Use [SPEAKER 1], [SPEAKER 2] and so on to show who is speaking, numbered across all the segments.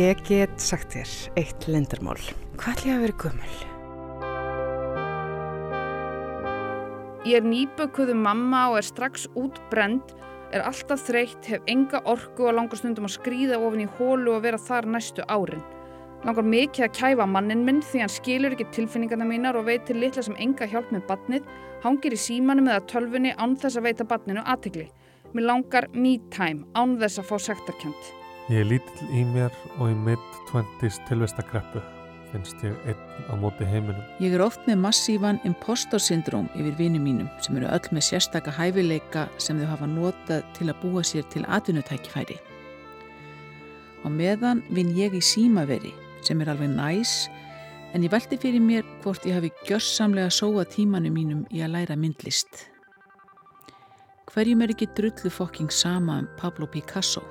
[SPEAKER 1] Ég get sagt þér eitt lendarmál. Hvað ætla ég að vera gömul?
[SPEAKER 2] Ég er nýbökuðu mamma og er strax útbrend, er alltaf þreytt, hef enga orku og langar stundum að skrýða ofin í hólu og vera þar næstu árin. Langar mikið að kæfa mannin minn því hann skilur ekki tilfinningarna mínar og veitir litla sem enga hjálp með badnið, hangir í símanum eða tölfunni án þess að veita badninu aðtegli. Mér langar me time án þess að fá sektarkjönd.
[SPEAKER 3] Ég er lítill í mér og í mid-20s tilvestakreppu finnst ég einn á móti heiminum.
[SPEAKER 4] Ég er oft með massívan impostor syndróm yfir vini mínum sem eru öll með sérstaka hæfileika sem þau hafa notað til að búa sér til atvinnutækifæri. Og meðan vinn ég í símaveri sem er alveg næs en ég veldi fyrir mér hvort ég hafi gjörsamlega sóa tímanu mínum í að læra myndlist. Hverjum er ekki drullu fokking sama um Pablo Picasso?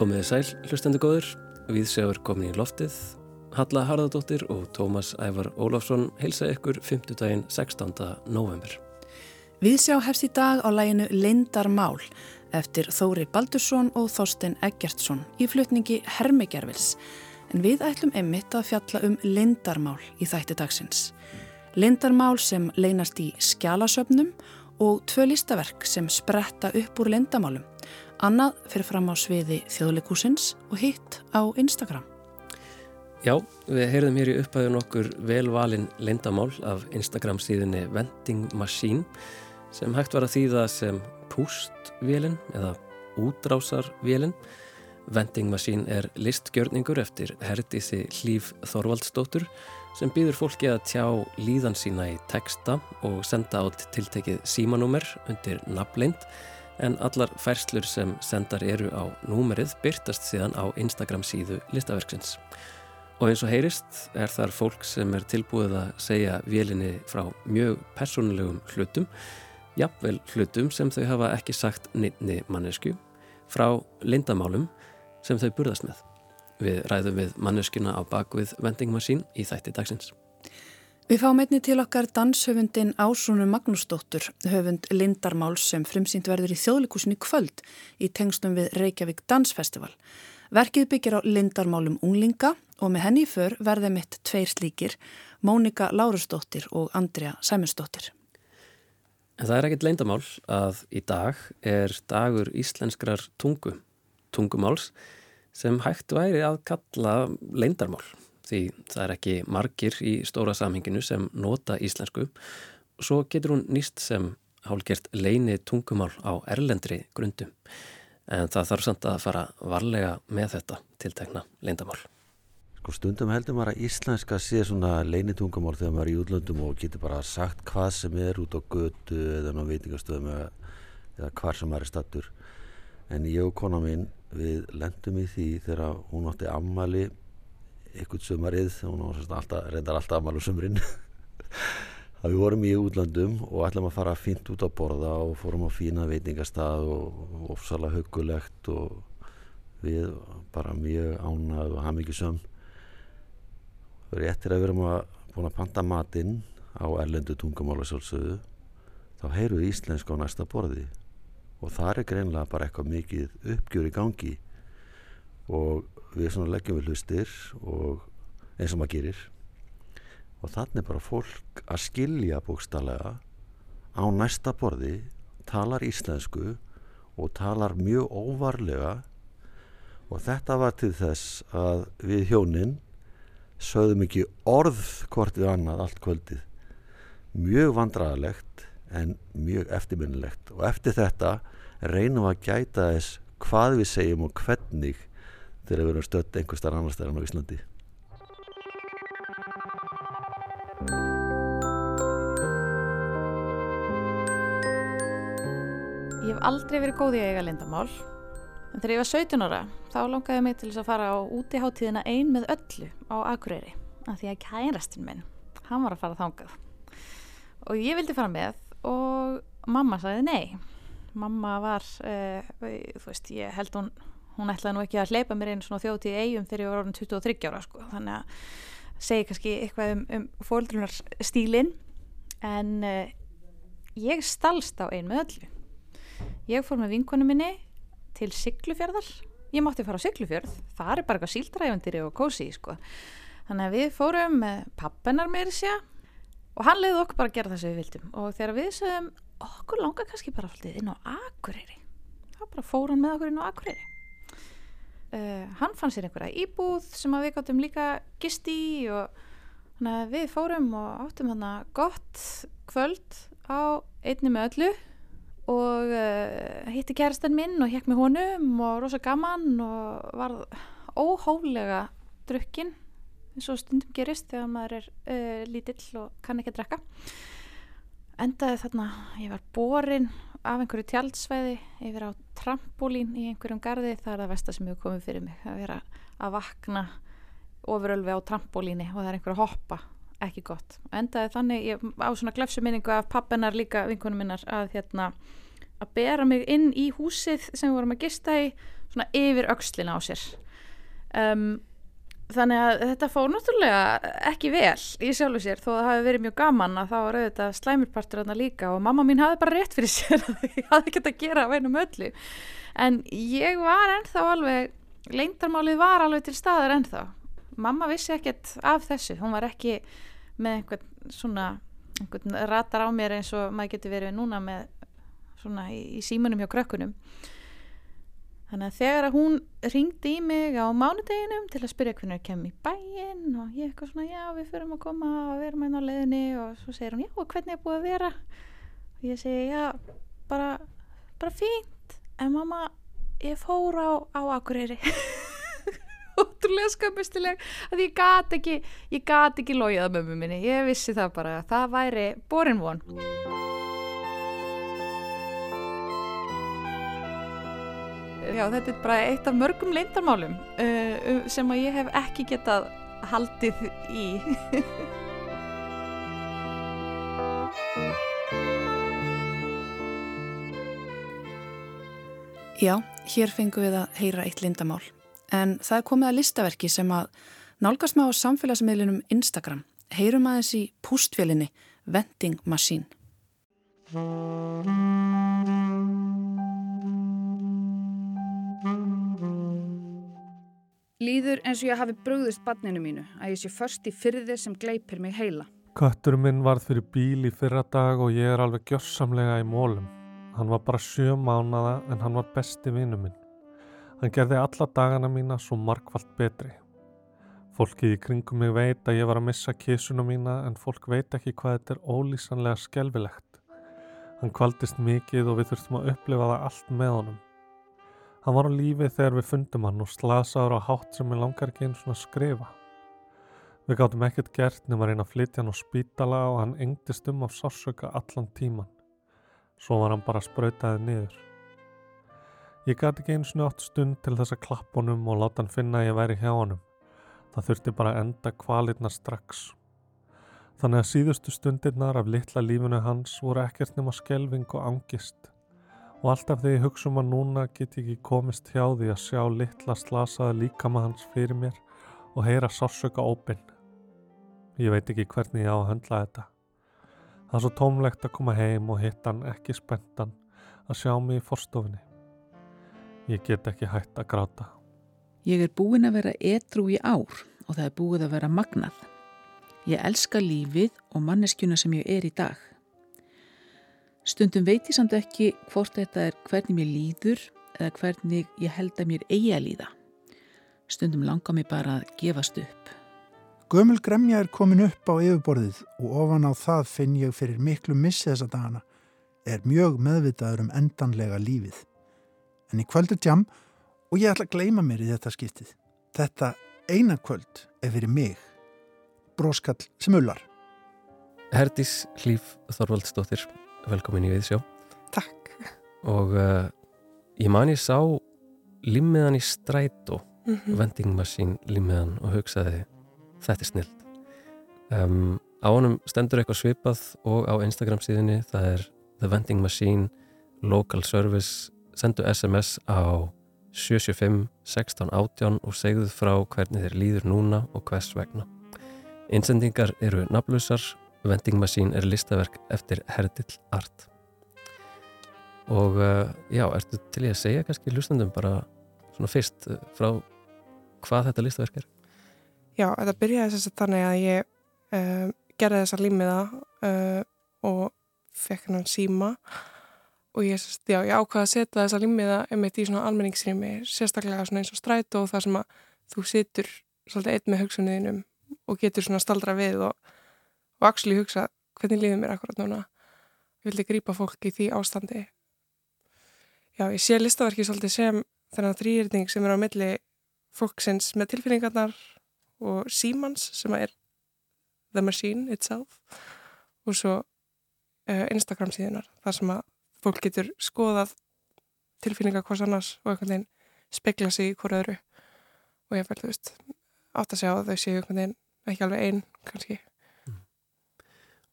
[SPEAKER 5] Komiði sæl, hlustendu góður, við séur komin í loftið. Halla Harðardóttir og Tómas Ævar Ólafsson heilsa ykkur 5. daginn 16. november.
[SPEAKER 6] Við sjá hefst í dag á læginu Lindarmál eftir Þóri Baldursson og Þorstein Eggertsson í flutningi Hermigervils en við ætlum einmitt að fjalla um Lindarmál í þætti dagsins. Lindarmál sem leynast í skjálasöfnum og tvö listaverk sem spretta upp úr lindamálum. Annað fyrir fram á sviði þjóðleikúsins og hitt á Instagram.
[SPEAKER 5] Já, við heyrðum hér í upphæðun okkur velvalin lindamál af Instagram síðunni Vending Machine sem hægt var að þýða sem pústvélin eða útrásarvélin. Vending Machine er listgjörningur eftir Herdísi Hlýf Þorvaldsdóttur sem býður fólki að tjá líðan sína í texta og senda átt tiltekið símanúmer undir nafnleind en allar færslur sem sendar eru á númerið byrtast síðan á Instagram síðu listaverksins. Og eins og heyrist er þar fólk sem er tilbúið að segja vélinni frá mjög personlegum hlutum, jafnvel hlutum sem þau hafa ekki sagt nýttni mannesku, frá lindamálum sem þau burðast með. Við ræðum við manneskuna á bakvið vendingmasín í þætti dagsins.
[SPEAKER 6] Við fáum einni til okkar danshöfundin Ásúnu Magnúsdóttur, höfund Lindarmáls sem frumsýnt verður í þjóðleikusinu kvöld í tengstum við Reykjavík Dansfestival. Verkið byggir á Lindarmálum unglinga og með henni í för verði mitt tveir slíkir, Mónika Lárusdóttir og Andrea Sæmundsdóttir.
[SPEAKER 5] En það er ekkit Lindamál að í dag er dagur íslenskrar tungu, tungumáls, sem hægt væri að kalla Lindarmál því það er ekki margir í stóra samhenginu sem nota íslensku. Og svo getur hún nýst sem hálgert leini tungumál á erlendri grundum. En það þarf samt að fara varlega með þetta tiltekna leindamál.
[SPEAKER 7] Sko stundum heldur maður að íslenska sé svona leini tungumál þegar maður er í útlöndum og getur bara sagt hvað sem er út á götu eða á veitingastöðum eða hvar sem maður er stattur en ég og kona mín við lendum í því þegar hún átti ammali ykkur sömarið hún alltaf, reyndar alltaf aðmálu sömurinn að við vorum í útlandum og ætlum að fara fínt út á borða og fórum á fína veitingastað og ofsalega hugulegt og við bara mjög ánað og haf mikið söm réttir að við erum að búin að panta matinn á erlendu tungamála sjálfsögðu þá heyru við íslensku á næsta borði. Og það er greinlega bara eitthvað mikið uppgjör í gangi og við svona leggjum við hlustir og eins og maður gerir. Og þannig bara fólk að skilja bókstallega á næsta borði talar íslensku og talar mjög óvarlega og þetta var til þess að við hjóninn sögðum ekki orð hvort við annað allt kvöldið. Mjög vandraðalegt en mjög eftirminnilegt. Og eftir þetta reynum að gæta þess hvað við segjum og hvernig þegar við erum stött einhver starf annar stærn á Íslandi.
[SPEAKER 8] Ég hef aldrei verið góð í að eiga lindamál en þegar ég var 17 ára þá langaði mig til þess að fara á útiháttíðina ein með öllu á Akureyri af því að kærastinn minn hann var að fara þangað. Og ég vildi fara með og mamma sagði nei. Mamma var uh, þú veist, ég held hún hún ætlaði nú ekki að hleypa mér einn svona þjóðtíð eigum þegar ég var orðin 23 ára sko. þannig að segi kannski eitthvað um, um fóldrunar stílin en uh, ég stalst á ein með öllu. Ég fór með vinkonu minni til Siglufjörðar. Ég mátti fara á Siglufjörð, það er bara eitthvað síldræfandiri og kósi, sko. Þannig að við fórum með pappennar meiri sér og hann leiði okkur bara að gera það sem við vildum. Og þegar við sögum, okkur langar kannski bara alltaf inn á Akureyri. þá bara fór hann með okkur inn á Akureyri. Uh, hann fann sér einhverja íbúð sem að við gáttum líka gist í og að við fórum og áttum hann gott kvöld á einni með öllu og uh, hitti kærastan minn og hekk með honum og rosa gaman og var óhólega drukkin eins og stundum gerist þegar maður er uh, lítill og kann ekki að drekka. Endaði þarna ég var borin af einhverju tjaldsvæði yfir á trampolín í einhverjum gardi það er það versta sem hefur komið fyrir mig að vera að vakna ofurölvi á trampolíni og það er einhver að hoppa ekki gott. Endaði þannig ég, á svona glefsuminningu af pappinar líka vinkunum minnar að hérna að bera mig inn í húsið sem við vorum að gista í svona yfir aukslina á sér um, þannig að þetta fór náttúrulega ekki vel í sjálfu sér. Þó að það hafi verið mjög gaman að þá var auðvitað slæmurpartur þarna líka og mamma mín hafi bara rétt fyrir sér að ég hafi ekkert að gera að veina möllu en ég var ennþá alveg leindarmálið var alveg til staðar ennþá. Mamma vissi ekkert af þessu. Hún var ekki með einhvern svona einhvern ratar á mér eins og maður getur verið núna með svona í, í símanum hjá krökkunum Þannig að þegar að hún ringdi í mig á mánudeginum til að spyrja hvernig það kemur í bæinn og ég eitthvað svona já við fyrum að koma og við erum einn á leiðinni. Og svo segir hún já hvernig er búið að vera? Og ég segi já bara, bara fínt. En mamma ég fór á, á Akureyri. Ótrúlega skammistileg að ég gat ekki ég gat ekki lójaða mömmu minni. Ég vissi það bara að það væri borinvon Já, þetta er bara eitt af mörgum leindarmálum uh, sem að ég hef ekki getað haldið í.
[SPEAKER 6] Já, hér fengum við að heyra eitt lindamál. En það er komið að listaverki sem að nálgast með á samfélagsmiðlunum Instagram. Heyrum aðeins í pústfjölinni Vending Machine.
[SPEAKER 2] Líður eins og ég hafi brugðist barninu mínu að ég sé först í fyrði sem gleipir mig heila.
[SPEAKER 3] Kötturinn minn varð fyrir bíl í fyrra dag og ég er alveg gjörsamlega í mólum. Hann var bara sjö mánada en hann var besti vinnu minn. Hann gerði alla dagana mína svo markvallt betri. Fólkið í kringum mig veit að ég var að missa kísuna mína en fólk veit ekki hvað þetta er ólýsanlega skelvilegt. Hann kvaldist mikið og við þurftum að upplifa það allt með honum. Hann var á lífi þegar við fundum hann og slasaður á hátt sem við langar ekki eins og að skrifa. Við gáttum ekkert gert nema að reyna að flytja hann á spítala og hann engdist um af sársöka allan tíman. Svo var hann bara sprautaðið niður. Ég gæti ekki eins og átt stund til þess að klapp honum og láta hann finna að ég væri hjá honum. Það þurfti bara að enda kvalitna strax. Þannig að síðustu stundirnar af litla lífunu hans voru ekkert nema skelving og angist og alltaf þegar ég hugsa um að núna get ég ekki komist hjá því að sjá litla slasaða líkama hans fyrir mér og heyra sársöka ópinn. Ég veit ekki hvernig ég á að höndla þetta. Það er svo tómlegt að koma heim og hitta hann ekki spenntan að sjá mig í forstofinni. Ég get ekki hægt að gráta.
[SPEAKER 4] Ég er búin að vera edru í ár og það er búið að vera magnað. Ég elska lífið og manneskjuna sem ég er í dag. Stundum veit ég samt ekki hvort þetta er hvernig mér líður eða hvernig ég held að mér eigi að líða. Stundum langar mér bara að gefast upp.
[SPEAKER 9] Gömul gremja er komin upp á yfirborðið og ofan á það finn ég fyrir miklu missi þessa dagana. Er mjög meðvitaður um endanlega lífið. En í kvöldu tjam og ég ætla að gleima mér í þetta skiptið. Þetta eina kvöld er fyrir mig. Bróskall sem ullar.
[SPEAKER 5] Herdís Hlýf Þorvaldsdóttir, velkomin í Viðsjá.
[SPEAKER 1] Takk.
[SPEAKER 5] Og uh, ég man ég sá limmiðan í strætó,
[SPEAKER 1] Mm -hmm.
[SPEAKER 5] vending machine limmiðan og hugsaði þetta er snild. Um, á honum stendur eitthvað svipað og á Instagram síðunni það er The Vending Machine Local Service sendu SMS á 775 16 18 og segðuð frá hvernig þeir líður núna og hvers vegna. Innsendingar eru nafnlausar Vending Machine er listaverk eftir Herdill Art og uh, já, ertu til ég að segja kannski hlustendum bara svona fyrst uh, frá hvað þetta listaverk er?
[SPEAKER 10] Já, þetta byrjaði þess að þannig að ég um, gerði þessa límiða uh, og fekk hennan síma og ég, já, ég ákvaði að setja þessa límiða einmitt í svona almenningsrými sérstaklega svona eins og strætu og það sem að þú situr svolítið eitt með hugsunniðinum og getur svona staldra við og, og actually hugsa hvernig líður mér akkurat núna. Ég vildi grýpa fólk í því ástandi. Já, ég sé listaverki svolítið sem þennan þrýrning sem er á milli fólksins með tilfinningarnar og símans sem er the machine itself og svo uh, Instagram síðunar þar sem að fólk getur skoðað tilfinningar hvers annars og einhvern veginn spekla sig í hverju öðru. Og ég fælt, þú veist, átt að segja að þau séu einhvern veginn ekki alveg einn kannski.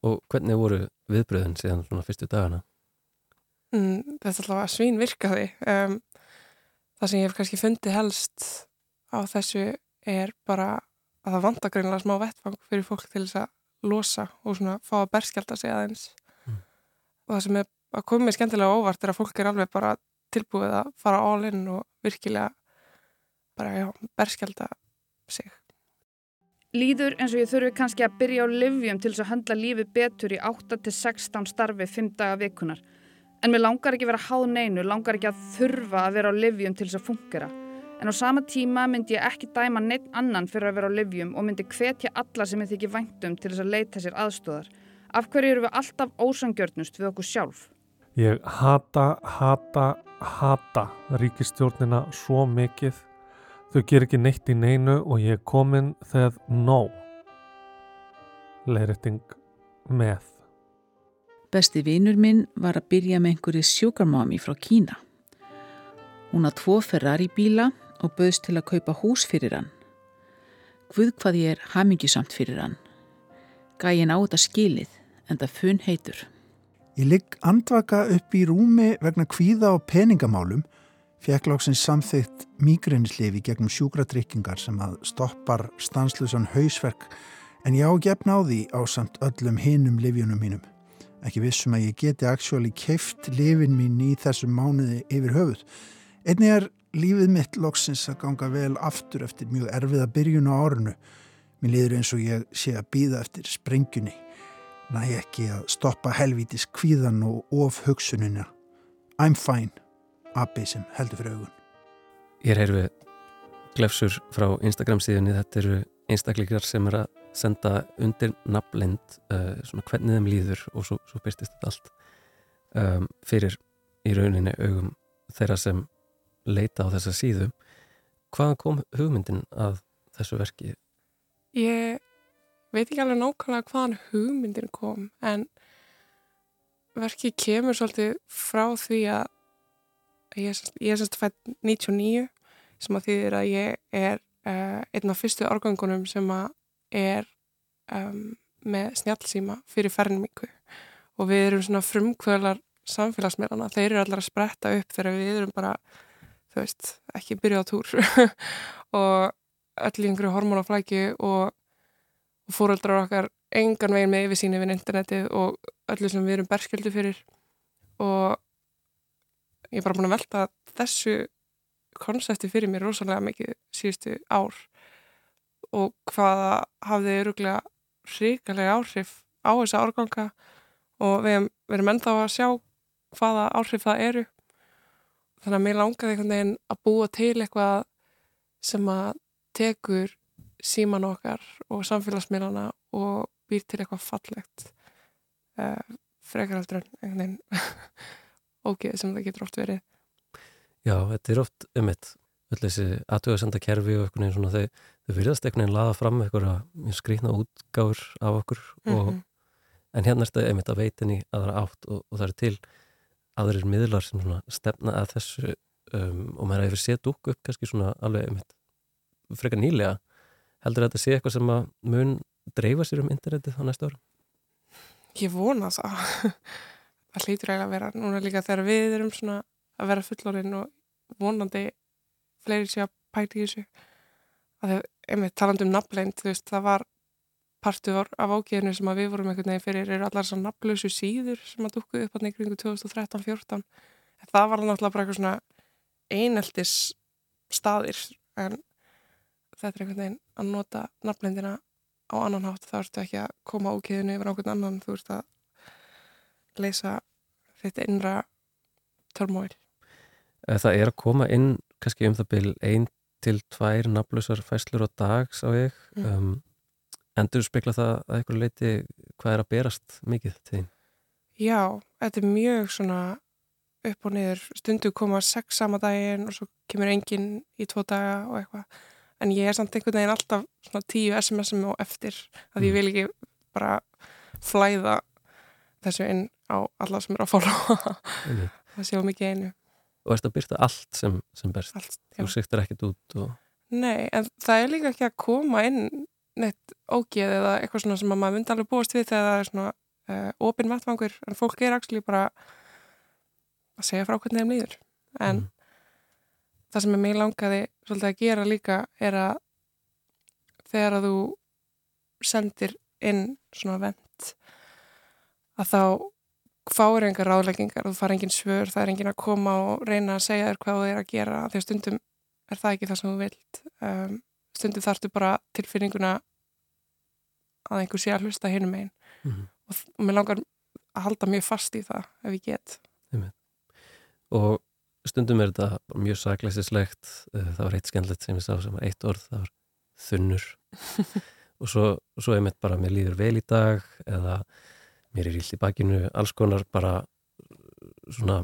[SPEAKER 5] Og hvernig voru viðbröðin síðan svona fyrstu dagana?
[SPEAKER 10] Mm, þetta er að svín virkaði. Um, það sem ég hef kannski fundið helst á þessu er bara að það vanda greinlega smá vettfang fyrir fólk til þess að losa og svona fá að berskjálta sig aðeins. Mm. Og það sem er að mér skemmtilega óvart er að fólk er alveg bara tilbúið að fara all in og virkilega bara, já, berskjálta sig.
[SPEAKER 2] Líður eins og ég þurfi kannski að byrja á livjum til þess að handla lífið betur í 8-16 starfi 5 daga vikunar. En mér langar ekki að vera háð neinu, langar ekki að þurfa að vera á livjum til þess að fungera. En á sama tíma myndi ég ekki dæma neitt annan fyrir að vera á livjum og myndi hvetja alla sem ég þykir væntum til þess að leita sér aðstóðar. Af hverju eru við alltaf ósangjörnust við okkur sjálf?
[SPEAKER 3] Ég hata, hata, hata ríkistjórnina svo mikið Þau ger ekki neitt í neinu og ég er komin þegar nóg. Leiretting með.
[SPEAKER 4] Besti vinur minn var að byrja með einhverju sjúkarmámi frá Kína. Hún hafði tvo Ferrari bíla og bauðst til að kaupa hús fyrir hann. Guð hvað ég er hamingisamt fyrir hann. Gæin á þetta skilið en það funn heitur.
[SPEAKER 9] Ég ligg andvaka upp í rúmi vegna kvíða og peningamálum fekk lóksins samþygt migrænislifi gegnum sjúkratrykkingar sem að stoppar stanslusan hausverk en ég á gefna á því á samt öllum hinum livjunum mínum. Ekki vissum að ég geti aksjóli keift lifin mín í þessum mánuði yfir höfuð. Einni er lífið mitt lóksins að ganga vel aftur eftir mjög erfiða byrjun á árunu. Mér liður eins og ég sé að býða eftir sprengjunni. Næ ekki að stoppa helvítis kvíðan og of hugsunina. I'm fine abi sem heldur fyrir augun.
[SPEAKER 5] Ég er heyrfið glefsur frá Instagram síðunni, þetta eru einstakleikar sem er að senda undir nafnlind uh, svona hvernig þeim líður og svo, svo byrstist þetta allt um, fyrir í rauninni augum þeirra sem leita á þessa síðu. Hvaðan kom hugmyndin að þessu verki?
[SPEAKER 10] Ég veit ekki alveg nákvæmlega hvaðan hugmyndin kom en verki kemur svolítið frá því að ég er sérst fætt 99 sem að þýðir að ég er uh, einn af fyrstu organgunum sem að er um, með snjálfsíma fyrir ferningu og við erum svona frumkvölar samfélagsmeilana, þeir eru allar að spretta upp þegar við erum bara þú veist, ekki byrja á túr. Og öll í einhverju hormonaflæki og, og fóröldrar okkar engan veginn með yfirsýni við internetið og öllu sem við erum berskjöldu fyrir. Og ég er bara búin að velta þessu konsepti fyrir mér rosalega mikið síðustu ár og hvaða hafði öruglega ríkilega áhrif á þessa árganga og við erum ennþá að sjá hvaða áhrif það eru. Þannig að mér langaði einhvern veginn að búa til eitthvað sem að tekur síman okkar og samfélagsmiðlana og býr til eitthvað fallegt uh, frekaraldur en einhvern veginn ógeð sem það getur oft verið.
[SPEAKER 5] Já, þetta er oft um eitt öll þessi aðtöðasenda kerfi og eitthvað einn svona þau, þau virðast eitthvað einn laða fram eitthvað skrýtna útgáður af okkur mm -hmm. og, mhm. en hérna er þetta einmitt að veitinni aðra átt og, og það er til aðrir miðlar sem svona stefna að þessu um, og maður hefur sett úk upp kannski svona alveg einmitt frekar nýlega heldur þetta að sé eitthvað sem að mun dreifa sér um internetið á næsta ára?
[SPEAKER 10] Ég vona það það hlýtur að vera núna líka þegar við erum svona að vera fullorinn og vonandi fleiri sé að pæti í þessu. Að þau, einmitt taland um nafnlein, þú veist, það var partur af ákveðinu sem að við vorum einhvern veginn fyrir eru allar svona nafnlösu síður sem að dukku upp á neyngringu 2013-14 það var náttúrulega bara eitthvað svona eineltis staðir. En þetta er einhvern veginn að nota nafnlendina á annan hátt. Þá ertu ekki að koma ákveðinu yfir ákveðin annan þú ert að leysa þetta innra törmóil
[SPEAKER 5] eh, Það er að koma inn kannski um það byrj einn til tvær nafnlausar fæslur á dag sá ég mm. um, endur spekla það að eitthvað leiti hvað er að berast mikið til þín?
[SPEAKER 10] Já, þetta er mjög svona upp og niður, stundu koma sex sama daginn og svo kemur enginn í tvo daga og eitthvað en ég er samt einhvern veginn alltaf svona tíu SMS-um og eftir að mm. ég vil ekki bara flæða þessu inn á alla sem eru að fóla það séu mikið einu.
[SPEAKER 5] Og erst að byrta allt sem, sem berst? Allt, þú siktar ekkert út og...
[SPEAKER 10] Nei, en það er líka ekki að koma inn neitt ógeð eða eitthvað svona sem maður myndi alveg búast við þegar það er svona uh, opinn vettvangur en fólk er actually bara að segja frá hvernig þeim líður. En mm. það sem er mig langaði svolítið að gera líka er að þegar að þú sendir inn svona vend að þá fáir engar ráðleggingar og þú far engin svör, það er engin að koma og reyna að segja þér hvað þú er að gera því að stundum er það ekki það sem þú vilt. Um, stundum þarftu bara tilfinninguna að einhver sé að hlusta hinnum einn mm -hmm. og, og mér langar að halda mjög fast í það ef ég get.
[SPEAKER 5] Og stundum er þetta mjög saklæsislegt uh, það var eitt skemmtilegt sem ég sá sem var eitt orð það var þunnur. Og svo, svo er mitt bara mér líður vel í dag eða mér er ílt í bakinu, alls konar bara svona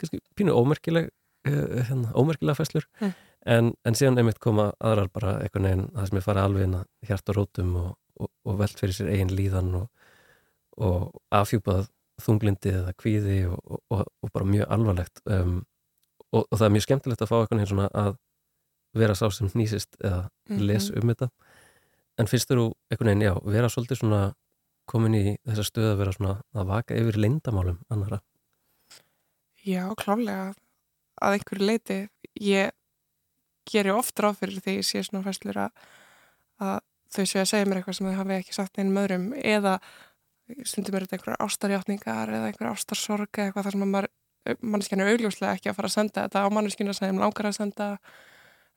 [SPEAKER 5] kannski pínu ómerkileg uh, hérna, ómerkilega festlur mm. en, en síðan einmitt koma aðrar bara eitthvað neginn það sem er farið alveg inn að hjarta rótum og, og, og veld fyrir sér eigin líðan og, og afhjúpað þunglindi eða kvíði og bara mjög alvarlegt um, og það er mjög skemmtilegt að fá eitthvað neginn svona að vera sá sem nýsist eða mm -hmm. um þetta en finnst þú eitthvað neginn, já, vera svolítið svona komin í þessa stöð að vera svona að vaka yfir leindamálum annara?
[SPEAKER 10] Já, klálega að einhverju leiti ég gerir ofta ráð fyrir því ég sé svona fæslur að, að þau sé að segja mér eitthvað sem þau hafi ekki sagt einum öðrum. Eða stundum er þetta einhverjar ástarjáttningar eða einhverjar ástarsorg eða eitthvað þar sem maður manneskjana augljóslega ekki að fara að senda þetta á manneskjana sem langar að senda.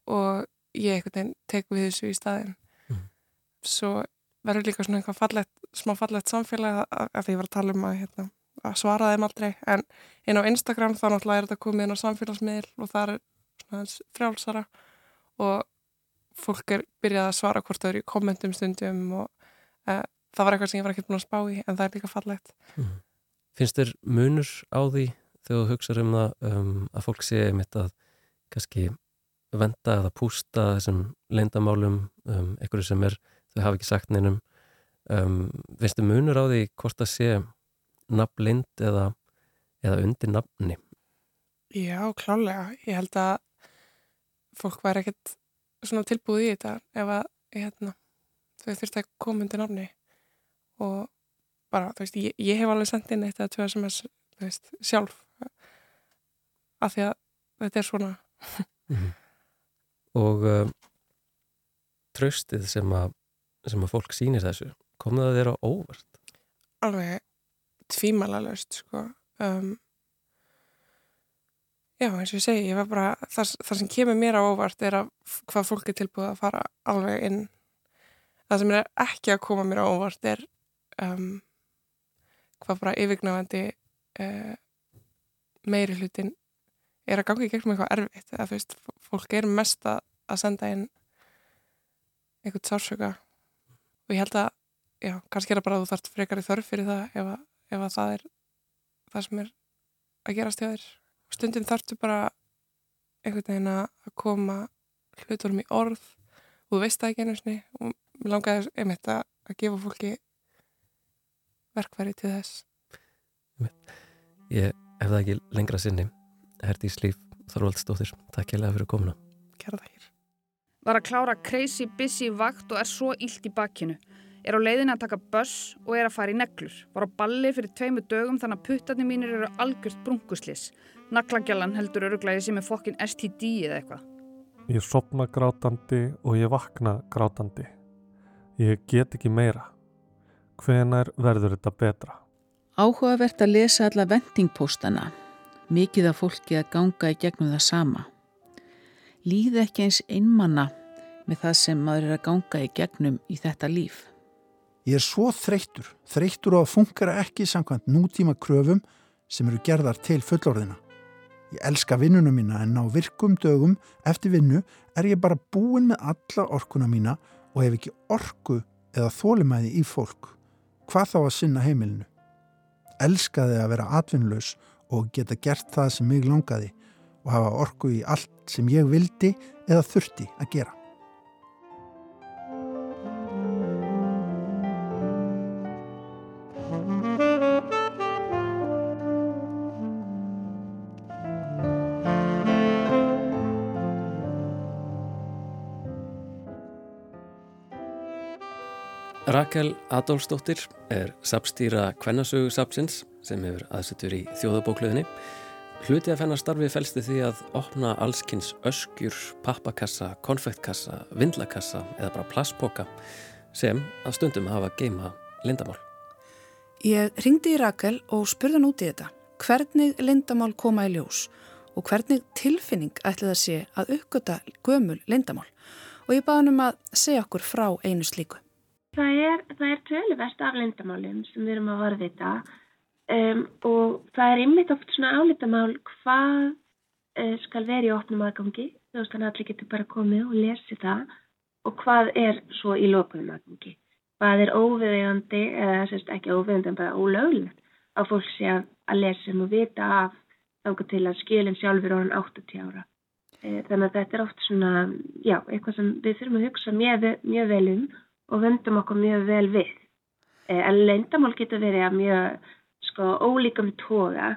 [SPEAKER 10] Og ég veginn tek við þessu í staðin mm. svo verður líka svona eitthvað fallett, smá fallett samfélag að, því ég var að tala um að, hérna, að svara þeim aldrei. En inn á Instagram þá náttúrulega er þetta komið inn á samfélagsmiðl og það er svona frjálsara. Og fólk er byrjað að svara hvort þau eru í kommentum stundum og e, það var eitthvað sem ég var ekki búin að spá í en það er líka fallett mm.
[SPEAKER 5] Finnst þér munur á því þegar þú hugsaður um það um, að fólk sé mitt að kannski venda eða pústa þessum leindamálum um, einhverju sem er þau hafa ekki sagt neinum um, þið munur á því hvort það sé nafnlind eða, eða undir nafni?
[SPEAKER 10] Já, klálega. Ég held að fólk væri ekkert svona tilbúið í þetta ef að hérna, þau þurfti að koma undir nafni og bara, þú veist, ég, ég hef alveg sendið inn eitt eða tvö SMS, þú veist, sjálf af því að þetta er svona
[SPEAKER 5] mm -hmm. Og uh, tröstið sem að sem að fólk sýnir þessu kom það að þeirra óvart?
[SPEAKER 10] Alveg tvímala löst sko. Um, já eins og ég segi ég bara, það, það sem kemur mér á óvart er að hvað fólk er tilbúið að fara alveg inn. Það sem er ekki að koma mér á óvart er um, hvað bara yfirgnafandi uh, meiri hlutin er að ganga í gegnum eitthvað erfitt. Eða þú veist, fólk er mest að senda inn eitthvað sársöka og ég held að, já, kannski er það bara að þú þarfst frekar í þörf fyrir það ef að, ef að það er það sem er að gerast hjá þér. Og stundin þarfstu bara einhvern veginn að koma hluturum í orð. Og þú veist það ekki einu sinni. Og mér langaði einmitt að, að gefa fólki verkværi til þess.
[SPEAKER 5] Ég hef það ekki lengra sinni Herdi Slíf Þorvaldstóttir Takk hjá það fyrir komuna.
[SPEAKER 10] Kæra þakkir
[SPEAKER 2] Var að klára crazy busy vakt og er svo illt í bakkinu. Er á leiðin að taka buss og er að fara í neglur. Var á balli fyrir tveimu dögum þannig að puttarnir mínir eru algjört brunguslis. Naklagjallan heldur öruglæði sem er fokkin STD eða eitthvað.
[SPEAKER 3] Ég sopna grátandi og ég vakna grátandi. Ég get ekki meira. Hvenar verður þetta betra?
[SPEAKER 4] Áhugavert að lesa alla vendingpóstana. Mikið af fólki að ganga í gegnum það sama. Líð ekki eins einmanna með það sem maður er að ganga í gegnum í þetta líf.
[SPEAKER 9] Ég er svo þreyttur, þreyttur á að funkara ekki samkvæmt nútíma kröfum sem eru gerðar til fullorðina. Ég elska vinnuna mína en á virkum dögum eftir vinnu er ég bara búin með alla orkuna mína og hef ekki orku eða þólimæði í fólk. Hvað þá að sinna heimilinu? Elskaði að vera atvinnlaus og geta gert það sem mig langaði og hafa orku í allt sem ég vildi eða þurfti að gera.
[SPEAKER 5] Rakel Adolfsdóttir er sapstýra kvennasögu sapsins sem hefur aðsettur í þjóðabókluðinni. Hluti af hennar starfi fælsti því að opna allskynns öskjur, pappakassa, konfektkassa, vindlakassa eða bara plastpoka sem að stundum hafa geima lindamál.
[SPEAKER 6] Ég ringdi í Rakel og spurði hann út í þetta. Hvernig lindamál koma í ljós og hvernig tilfinning ætli það sé að uppgöta gömul lindamál og ég baði hann um að segja okkur frá einu slíku.
[SPEAKER 11] Það er, það er töluvert af lindamálum sem við erum að varðvita um, og það er ymmit oft svona álitamál hvað uh, skal vera í opnum aðgangi þú veist þannig að allir getur bara komið og lesi það og hvað er svo í lókunum aðgangi. Hvað er óviðegandi eða sérst ekki óviðegandi en bara ólöglegt að fólk sé að lesa um og vita af þáka til að skilin sjálfur orðin 80 ára. Uh, þannig að þetta er oft svona, já, eitthvað sem við þurfum að hugsa mjög, mjög vel um og vöndum okkur mjög vel við. Eh, en lendamál getur verið að mjög sko ólíkum toga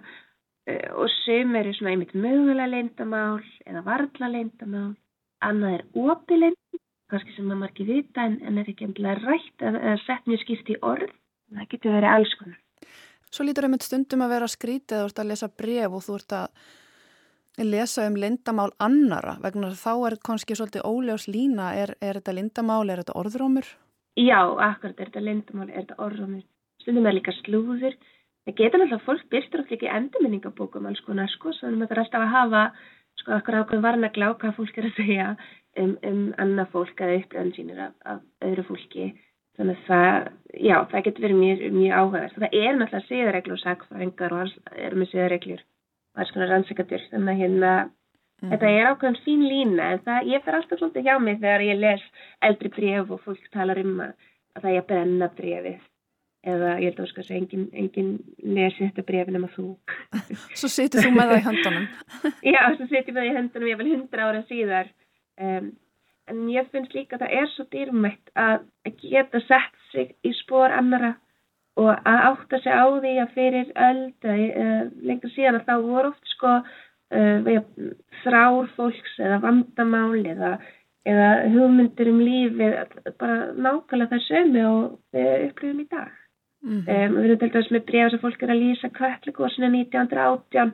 [SPEAKER 11] eh, og sem eru svona einmitt mögulega lendamál eða varðla lendamál. Annað er opið lendamál, kannski sem maður ekki vita en, en er ekki endilega rætt eða sett mjög skipt í orð. Það getur verið alls konar.
[SPEAKER 6] Svo lítur einmitt stundum að vera skrítið, þú ert að lesa bref og þú ert að lesa um lindamál annara vegna þá er kannski svolítið óljós lína er, er þetta lindamál, er þetta orðrómur?
[SPEAKER 11] Já, akkurat, er þetta lindamál, er þetta orðrómur stundum er líka slúður það getur náttúrulega, fólk byrtur okkur ekki endurminningabókum alls konar, sko, svo það er alltaf að hafa, sko, okkur ákveð varna glá hvað fólk er að segja um, um annað fólk eða upplöðan sínir af, af öðru fólki, þannig að það já, það getur verið mjög, mjög áhugaverð það er náttúrulega siðareglur og sagfræðingar og erum með siðareglur og alls konar rannsækadur þannig að hérna mm. þetta er ákveðan fín lína en það, ég fer alltaf svolítið hjá mig þegar ég les eldri bref og fólk talar um að, að það er að brenna brefið eða ég held að sko að enginn engin lesi þetta brefin nema þú.
[SPEAKER 6] Svo setur þú með það í höndunum.
[SPEAKER 11] Já, svo ég með það í höndunum ég vel hundra ára síðar. Um, en ég finnst líka að það er svo dýrmætt að geta sett sig í spór annara og að átta sig á því að fyrir öld uh, lengur síðan að þá voru oft sko uh, þrár fólks eða vandamál eða, eða hugmyndir um lífi bara nákvæmlega það sömu og við upplifum í dag. Mm -hmm. um, við erum til dæmis með bregðar sem fólk er að lýsa kvætlegósinu 1918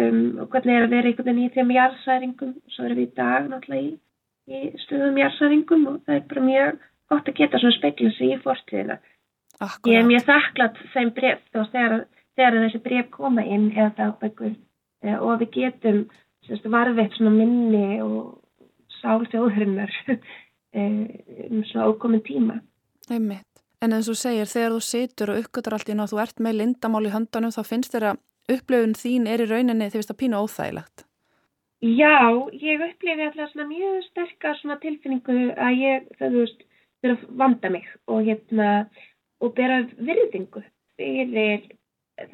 [SPEAKER 11] um, og hvernig er að vera einhvern veginn í þeim jarðsæringum og svo erum við í dag náttúrulega í, í stöðum jarðsæringum og það er bara mjög gott að geta svona speikla sig í fórtíðina. Akkurat. Ég er mjög þakklátt þeim bref þá þegar, þegar þessi bref koma inn eða dagbækur e, og við getum varveitt svona minni og sálþjóðurinnar e, um svona ókomin tíma.
[SPEAKER 6] Einmitt. En eins og segir, þegar þú situr og uppgötar allt í ná, þú ert með lindamál í höndanum, þá finnst þér að upplöfun þín er í rauninni því að pínu óþægilegt.
[SPEAKER 11] Já, ég upplifi alltaf svona mjög sterkar svona tilfinningu að ég, það þú veist, fyrir að vanda mig og hérna, og bera virðingu fyrir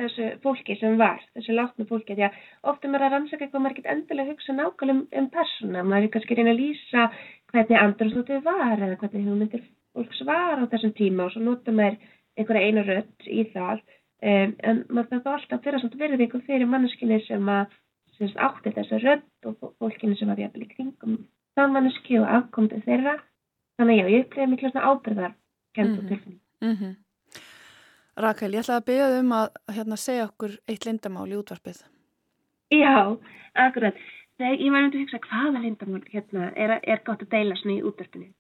[SPEAKER 11] þessu fólki sem var, þessu látnu fólki, því að ofta maður að rannsaka eitthvað maður get endilega hugsa nákvæmlega um, um persóna, maður er kannski reyna að lýsa hvernig andrúrslótið var eða hvernig hugmyndir fólks var á þessum tíma og svo nota maður einhverja einu rött í það. Um, en maður þarf alltaf að að verða einhver fyrir manneskinni sem að semst, átti þessa rött og fólkinni sem var jæfnvel í kringum það manneski og afkomdu þeirra. Þannig já, ég upplega miklu svona ábyrðar kent og mhm. tilfinning mm -hmm.
[SPEAKER 6] Rakel, ég ætlaði að beða um að hérna, segja okkur eitt lindamál í útvarpið.
[SPEAKER 11] Já, akkurat. Þegar ég var um til að hugsa hvaða lindamál hérna, er, er gott að deila svona í útvarpinu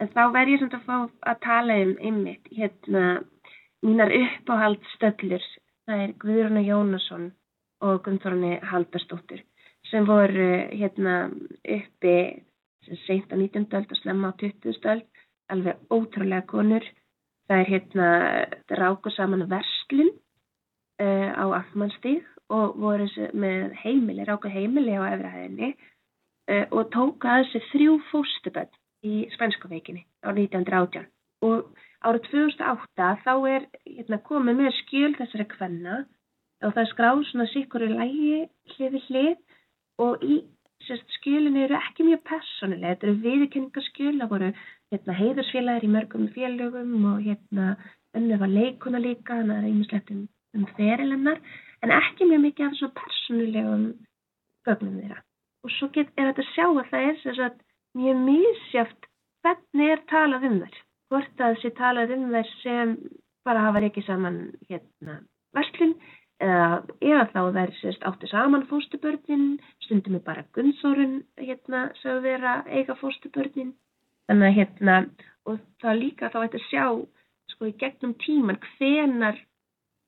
[SPEAKER 11] En þá verð ég samt að fá að tala um einmitt, hérna, mínar uppáhaldstöllur, það er Guðruna Jónasson og Gunnþórni Haldarsdóttir sem voru hérna uppi seint á 19. öld og slemma á 20. öld, alveg ótrúlega konur. Það er hérna ráku saman verslun uh, á Ammanstíð og voru með heimili, ráku heimili á efrahæðinni uh, og tóka að þessi þrjú fóstuböld í Spænskaveikinni á 1918 og árið 2008 þá er hérna, komið með skjöl þessari kvenna og það er skráð svona sikkur í lægi hliði hlið og í sérst, skjölinu eru ekki mjög personulega, þetta eru viðkenningaskjöl, það voru hérna, heiðursfélagir í mörgum félögum og hérna önnu var leikuna líka, þannig að það er einmislegt um, um ferilennar, en ekki mjög mikið af svona personulegum gögnum þeirra. Og svo get, er þetta að sjá að það er sérst, mjög mísjáft hvernig er talað um þær. Hvort að þessi talað um þær sem bara hafa ekki saman hérna verslun eða, eða þá þær sérst áttu saman fóstubörnin, stundum er bara Gunnþórun hérna sögðu vera eiga fóstubörnin. Þannig að hérna, og það líka þá ætti að sjá sko í gegnum tíman hvenar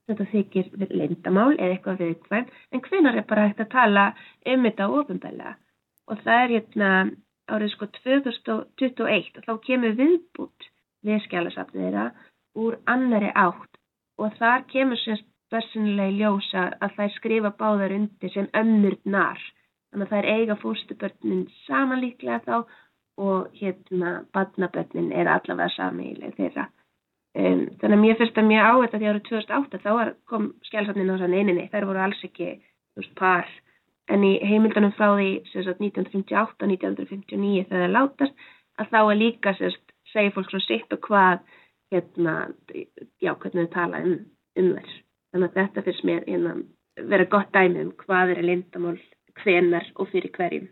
[SPEAKER 11] þetta þykir lindamál eða eitthvað viðkvæm, en hvenar er bara hægt að tala um þetta ofinbæla. Og það er hérna árið sko 2021 og þá kemur viðbútt við skjálasafnið þeirra úr annari átt og þar kemur semst bersinlega í ljósa að þær skrifa báðar undir sem önnurnar. Þannig að þær eiga fóstubörnin samanlíklega þá og hérna badnabörnin er allavega samílega þeirra. Um, þannig að mér finnst að mjög á þetta því árið 2008 þá kom skjálsafnin á sann eininni. Þær voru alls ekki veist, par en í heimildunum frá því 1958-1959 þegar það látast að þá er líka sérst, segja fólk svona sitt og hvað hérna, já, hvernig þau tala um, um þess. Þannig að þetta finnst mér innan, vera gott dæmi um hvað er lindamál, hvenar og fyrir hverjum.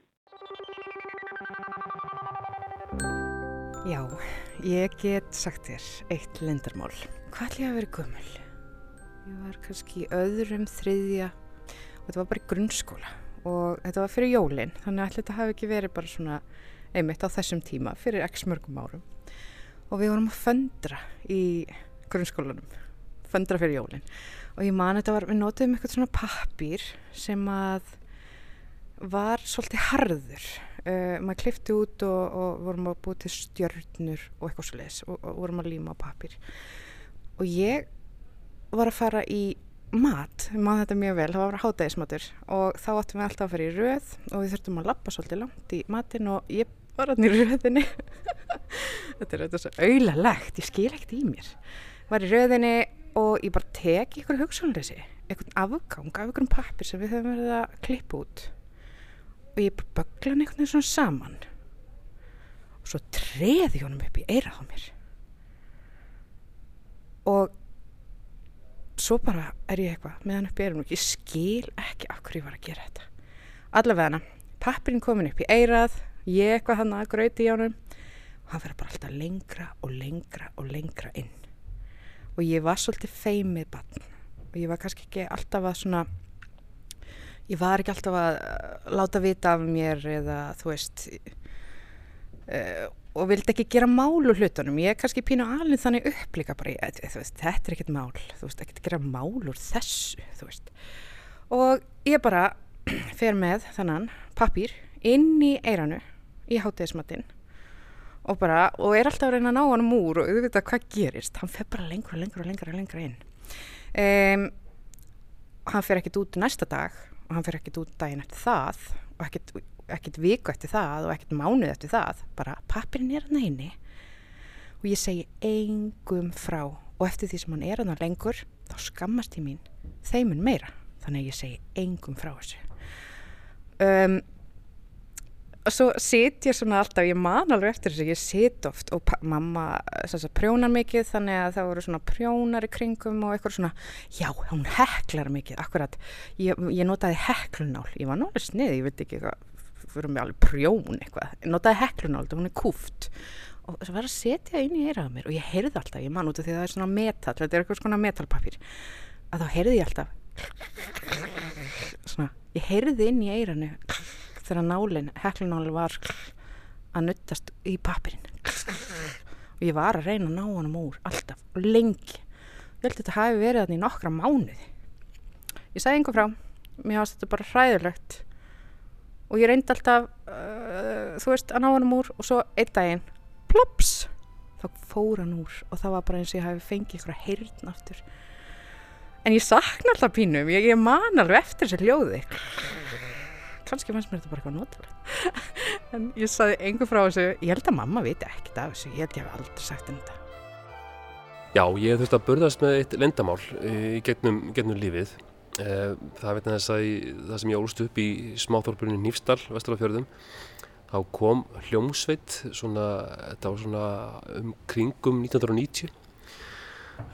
[SPEAKER 1] Já, ég get sagt þér eitt lindarmál. Hvað ég að vera gummul? Ég var kannski öðrum, þriðja og þetta var bara í grunnskóla. Og þetta var fyrir jólinn þannig að þetta hafi ekki verið bara svona einmitt á þessum tíma fyrir x mörgum árum. Og við vorum að föndra í grunnskólanum. Föndra fyrir jólinn og ég man þetta var, við notiðum eitthvað svona pappir sem að var svolítið harður. Uh, maður klifti út og, og vorum að búið til stjörnur og eitthvað svo leiðis og, og vorum að líma á pappir og ég var að fara í mat, við maður þetta mjög vel, það var hátægismatur og þá áttum við alltaf að fara í röð og við þurftum að lappa svolítið langt í matin og ég var alltaf í röðinni. Þetta er þetta svo auðalegt, ég skil ekkert í mér. Var í röðinni og ég bara teki ykkur hugsunleysi einhvern afgang af ykkur pappir sem við höfum verið að klippa út og ég bara bögla hann einhvern veginn svona saman. Og svo treði honum upp í eirað á mér. Og svo bara er ég eitthvað með hann upp í eirað og ég skil ekki af hverju ég var að gera þetta. Allavega hana, pappirinn komin upp í eirað ég eitthvað hann að gröti í honum og hann verður bara alltaf lengra og lengra og lengra inn. Og ég var svolítið feimið bann og ég var kannski ekki alltaf að svona ég var ekki alltaf að láta vita af mér eða þú veist uh, og vildi ekki gera mál úr hlutunum. Ég er kannski pínu alveg þannig upplika bara, ég, veist, þetta er ekkert mál. Þú veist, ekkert gera mál úr þessu þú veist. Og ég bara fer með þannan pappir inn í eiranu í hátegismatinn og bara, og er alltaf að reyna að ná hann múr og auðvitað hvað gerist. Hann fer bara lengur og lengur og lengur og lengur inn. Um, hann fer ekkit út næsta dag og hann fer ekkit út daginn eftir það og ekkit, ekkit viku eftir það og ekkit mánuð eftir það bara pappirinn er hann einni og ég segi engum frá. Og eftir því sem hann er hann lengur þá skammast ég mín þeimun meira. Þannig að ég segi engum frá þessu. Um og svo sit ég svona alltaf, ég man alveg eftir þess að ég sit oft og mamma sagt, prjónar mikið þannig að það voru svona prjónar í kringum og eitthvað svona. Já, hún heklar mikið, akkurat. Ég, ég notaði heklunál, ég var nálega snið ég veit ekki hvað, fyrir mig alveg prjón eitthvað, notaði heklunál hún er kúft. Og svo var að setja inn í eirað mér og ég heyrði alltaf, ég man út af því að það er svona metal, þetta er eitthvað svona metalpapir að þá heyrði ég alltaf svona, ég heyrði inn í eiranu þegar nálinn, heklunál var að nuttast í pappirinn og ég var að reyna að ná honum úr alltaf og lengi. Ég held að þetta hafi verið þannig í nokkra mánuði. Ég sagði einhver frá. Mér fannst þetta bara hræðilegt og ég reyndi alltaf uh, þú veist að ná honum úr og svo einn daginn plops þá fór hann úr og það var bara eins og ég hafi fengið eitthvað heyrn aftur. En ég sakna alltaf pínum ég, ég man alveg eftir þessi hljóði. Kannski fannst mér þetta bara eitthvað notalegt. En ég saði einhver frá þessu. Ég held að mamma viti ekkert af þessu. Ég held ég hef aldrei sagt um þetta.
[SPEAKER 12] Já, ég hef þurft að burðast með eitt lendamál í gegnum, gegnum lífið. eh, það veit að þess að það sem ég ólst upp í smáþorpunni Nýfstall, Vesturafjörðum þá kom hljómsveit svona, þetta var svona um kringum 1990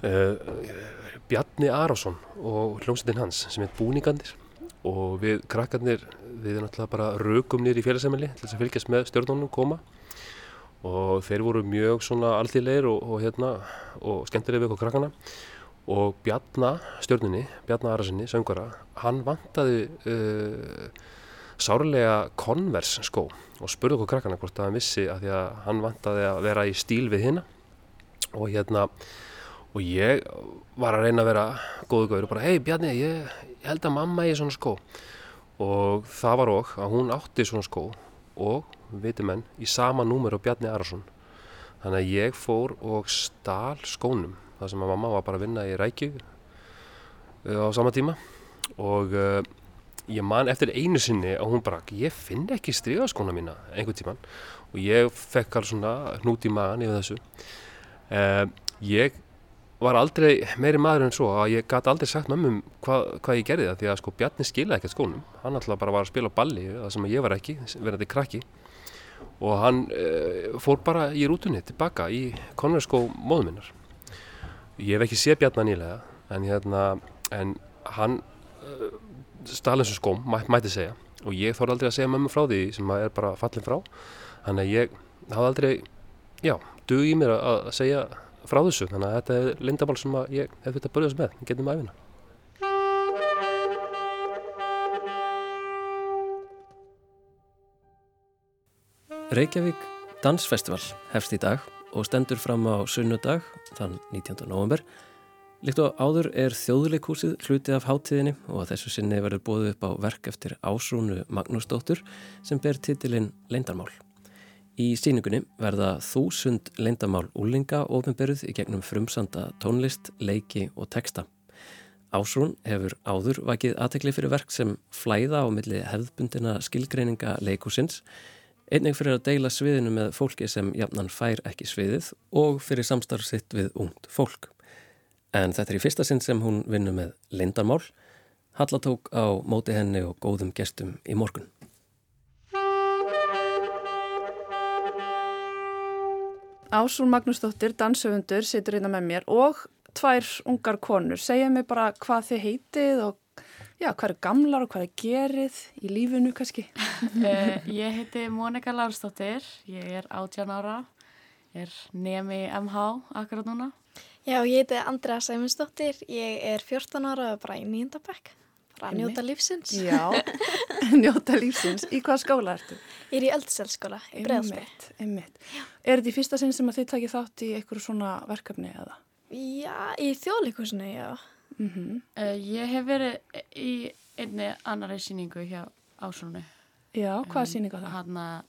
[SPEAKER 12] uh, Bjarni Arásson og hljómsveitin hans sem heit Búningandir og við krakkarnir við náttúrulega bara rögum nýr í félagsæmili til þess að fylgjast með stjórnunum koma. Og þeir voru mjög svona alþýrleir og, og hérna og skemmtilega við okkur krakkana og Bjarnar stjórnunni, Bjarnar Arasinni, söngara hann vantaði uh, sárlega konvers skó og spurði okkur krakkana hvort að hann vissi að því að hann vantaði að vera í stíl við hérna og hérna og ég var að reyna að vera góðu gauður og bara hei Bjarni, ég, ég held að mamma eigi svona skó. Og það var okk að hún átti svona skó og viti menn í sama númer á Bjarni Arason. Þannig að ég fór og stál skónum þar sem að mamma var bara að vinna í Rækju uh, á sama tíma. Og uh, ég man eftir einu sinni að hún bara ég finn ekki strygaskóna mína einhvern tíman og ég fekk alveg svona hnút í magan yfir þessu. Uh, ég var aldrei meiri maður en svo að ég gæti aldrei sagt mömmum hvað, hvað ég gerði það því að sko Bjarni skilaði ekkert skónum. Hann alltaf bara var að spila balli það sem ég var ekki, verðandi krakki. Og hann e, fór bara í rútunni tilbaka í konverskó móðuminnar ég hef ekki séð Bjarni nýlega en, hérna, en hann e, stala eins og skóm, mæ, mæti segja. Og ég þór aldrei að segja mömmu frá því sem er bara fallin frá. Þannig að ég hafði aldrei já, dug í mér að, að segja frá þessu. Þannig að þetta er lindamál sem ég hef þetta börjast með getum aðvinna
[SPEAKER 5] Reykjavík Dansfestival hefst í dag og stendur fram á sunnudag þann 19. november Líkt og áður er þjóðleikúsið hluti af háttíðinni og að þessu sinni verður bóðið upp á verk eftir Ásrúnu Magnúsdóttur sem ber titilinn Leindarmál. Í síningunni verða þúsund leindamál úlinga ofinberuð í gegnum frumsanda tónlist, leiki og texta. Ásrún hefur áður vakið aðtekli fyrir verk sem flæða á milli hefðbundina skilgreininga leikusins, einnig fyrir að deila sviðinu með fólki sem jafnan fær ekki sviðið og fyrir samstarfsitt við ungt fólk. En þetta er í fyrsta sinn sem hún vinnur með leindarmál. Halla tók á móti henni og góðum gestum í morgun.
[SPEAKER 6] Ásún Magnúsdóttir, dansöfundur, situr hérna með mér og tvær ungar konur. Segja mig bara hvað þið heitið og já, hvað er gamlar og hvað er gerið í lífinu kannski?
[SPEAKER 13] uh, ég heiti Mónika Lársdóttir, ég er 18 ára, er nemi MH akkurat núna.
[SPEAKER 14] Já, ég heiti Andrea Sæmundsdóttir, ég er 14 ára og bara í nýjendabæk. Bara að njóta lífsins.
[SPEAKER 6] Já, njóta lífsins. Í hvað skóla ertu?
[SPEAKER 14] Ég er í Öldselskóla, í Breðsveit.
[SPEAKER 6] Einmitt, Er þetta í fyrsta sinn sem að þið takið þátt í einhverju svona verkefni eða?
[SPEAKER 14] Já, í þjóðleikusinu, já.
[SPEAKER 6] Mm -hmm.
[SPEAKER 13] uh, ég hef verið í einni annari síningu hjá Ásónu.
[SPEAKER 6] Já, hvað um, síningu það?
[SPEAKER 13] Hanna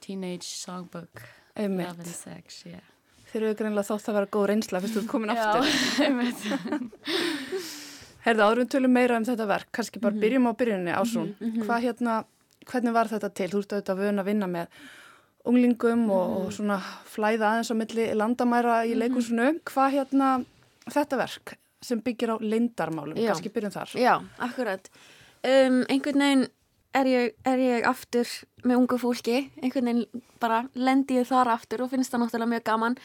[SPEAKER 13] Teenage Songbook. Love and Sex, já. Yeah.
[SPEAKER 6] Þeir eru greinlega þótt að vera góð reynsla fyrst þú ert komin aftur.
[SPEAKER 13] Já, einmitt.
[SPEAKER 6] Herða, árum tölum meira um þetta verk, kannski bara -hmm. byrjum á byrjunni Ásrún. Mm -hmm. Hvað hérna, hvernig var þetta til? Þú ert auðvitað vöna að vinna með unglingum mm -hmm. og, og svona flæða aðeins á milli landamæra í leikursunu. Hvað hérna, þetta verk sem byggir á leindarmálum, Já. kannski byrjum þar.
[SPEAKER 15] Já, akkurat. Um, einhvern veginn er ég, er ég aftur með ungu fólki, einhvern veginn bara lendi ég þar aftur og finnst það náttúrulega mjög gaman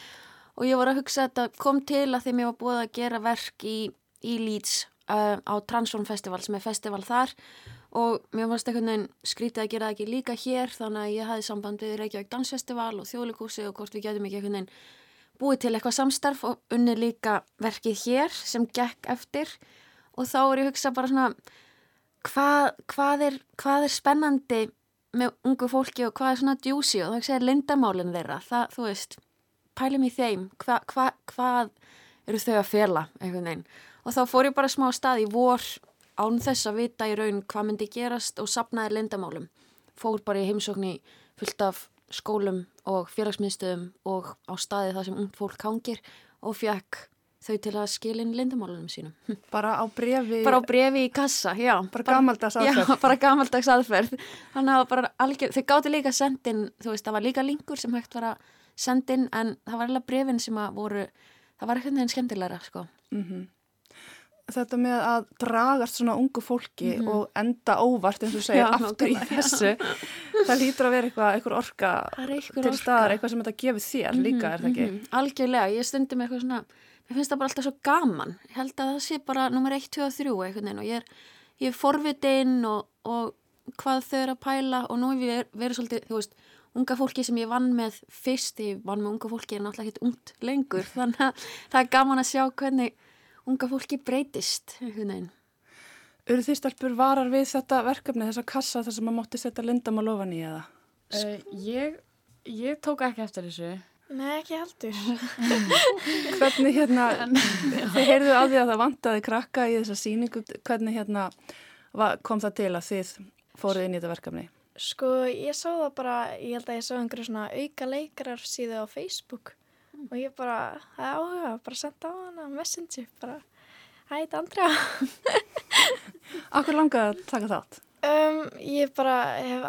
[SPEAKER 15] og ég var að hugsa að þetta kom til að því mér var búið að gera verk í, í Leeds uh, á Transform Festival sem er festival þar og mér fannst einhvern veginn skrítið að gera það ekki líka hér þannig að ég hafði samband við Reykjavík Dansfestival og Þjóðleikúsi og hvort við getum ekki einhvern veginn búið til eitthvað samstarf og unni líka verkið hér sem gekk eftir og þá er ég að hugsa bara svona hvað, hvað, er, hvað er spennandi með ungu fólki og hvað er svona djúsi og það er lindamálinn þeirra, það, þú veist pælum í þeim, hva, hva, hvað eru þau að fela, einhvern veginn. Og þá fór ég bara smá stað í vor án þess að vita í raun hvað myndi gerast og sapnaði lindamálum. Fór bara í heimsókn í fullt af skólum og félagsmiðstöðum og á staði það sem ung fólk hangir og fekk þau til að skilin lindamálunum sínum.
[SPEAKER 6] Bara á brefi?
[SPEAKER 15] Bara á brefi í kassa, já.
[SPEAKER 6] Bara gamaldags aðferð?
[SPEAKER 15] Já, bara gamaldags aðferð. Þannig að bara algjör, þau gáti líka sendin, þú veist, það var líka linkur sem hægt var að sendin en það var alveg brefin sem að voru, það var eitthvað nefn skemmtilegra, sko.
[SPEAKER 6] Mm -hmm. Þetta með að dragast svona ungu fólki mm -hmm. og enda óvart, eins og segja, aftur í þessu, það lítur að vera eitthvað, eitthvað orka til orka. staðar, eitthvað sem þetta gefur þér mm -hmm, líka, er það ekki?
[SPEAKER 15] -hmm. Algjörlega, ég stundi með eitthvað svona mér finnst það bara alltaf svo gaman ég held að það sé bara nummer 1, 2 og 3 einhvern veginn og ég er, ég er forvitinn og, og hvað þau eru að pæla og nú er við verið svolítið, þú veist unga fólki sem ég vann með fyrst ég vann með unga fólki en alltaf ekkert ungt lengur þannig að það er gaman að sjá hvernig unga fólki breytist
[SPEAKER 6] Eru þið stelpur varar við þetta verkefni, þessa kassa þar sem maður mótti setja lindam á lofan í eða?
[SPEAKER 13] Uh, ég, ég tók ekki eftir þessu
[SPEAKER 14] Nei, ekki heldur.
[SPEAKER 6] hvernig hérna, þið heyrðu á því að það vantaði krakka í þessa síningu, hvernig hérna kom það til að þið fóruð inn í þetta verkefni?
[SPEAKER 14] Sko, ég sá það bara, ég held að ég sá einhverju svona auka leikarar síðu á Facebook. Og ég bara, það er áhuga, bara senda á hana messenger, bara, hætti Andrea.
[SPEAKER 6] Akkur langaði að taka þátt?
[SPEAKER 14] Um, ég bara hef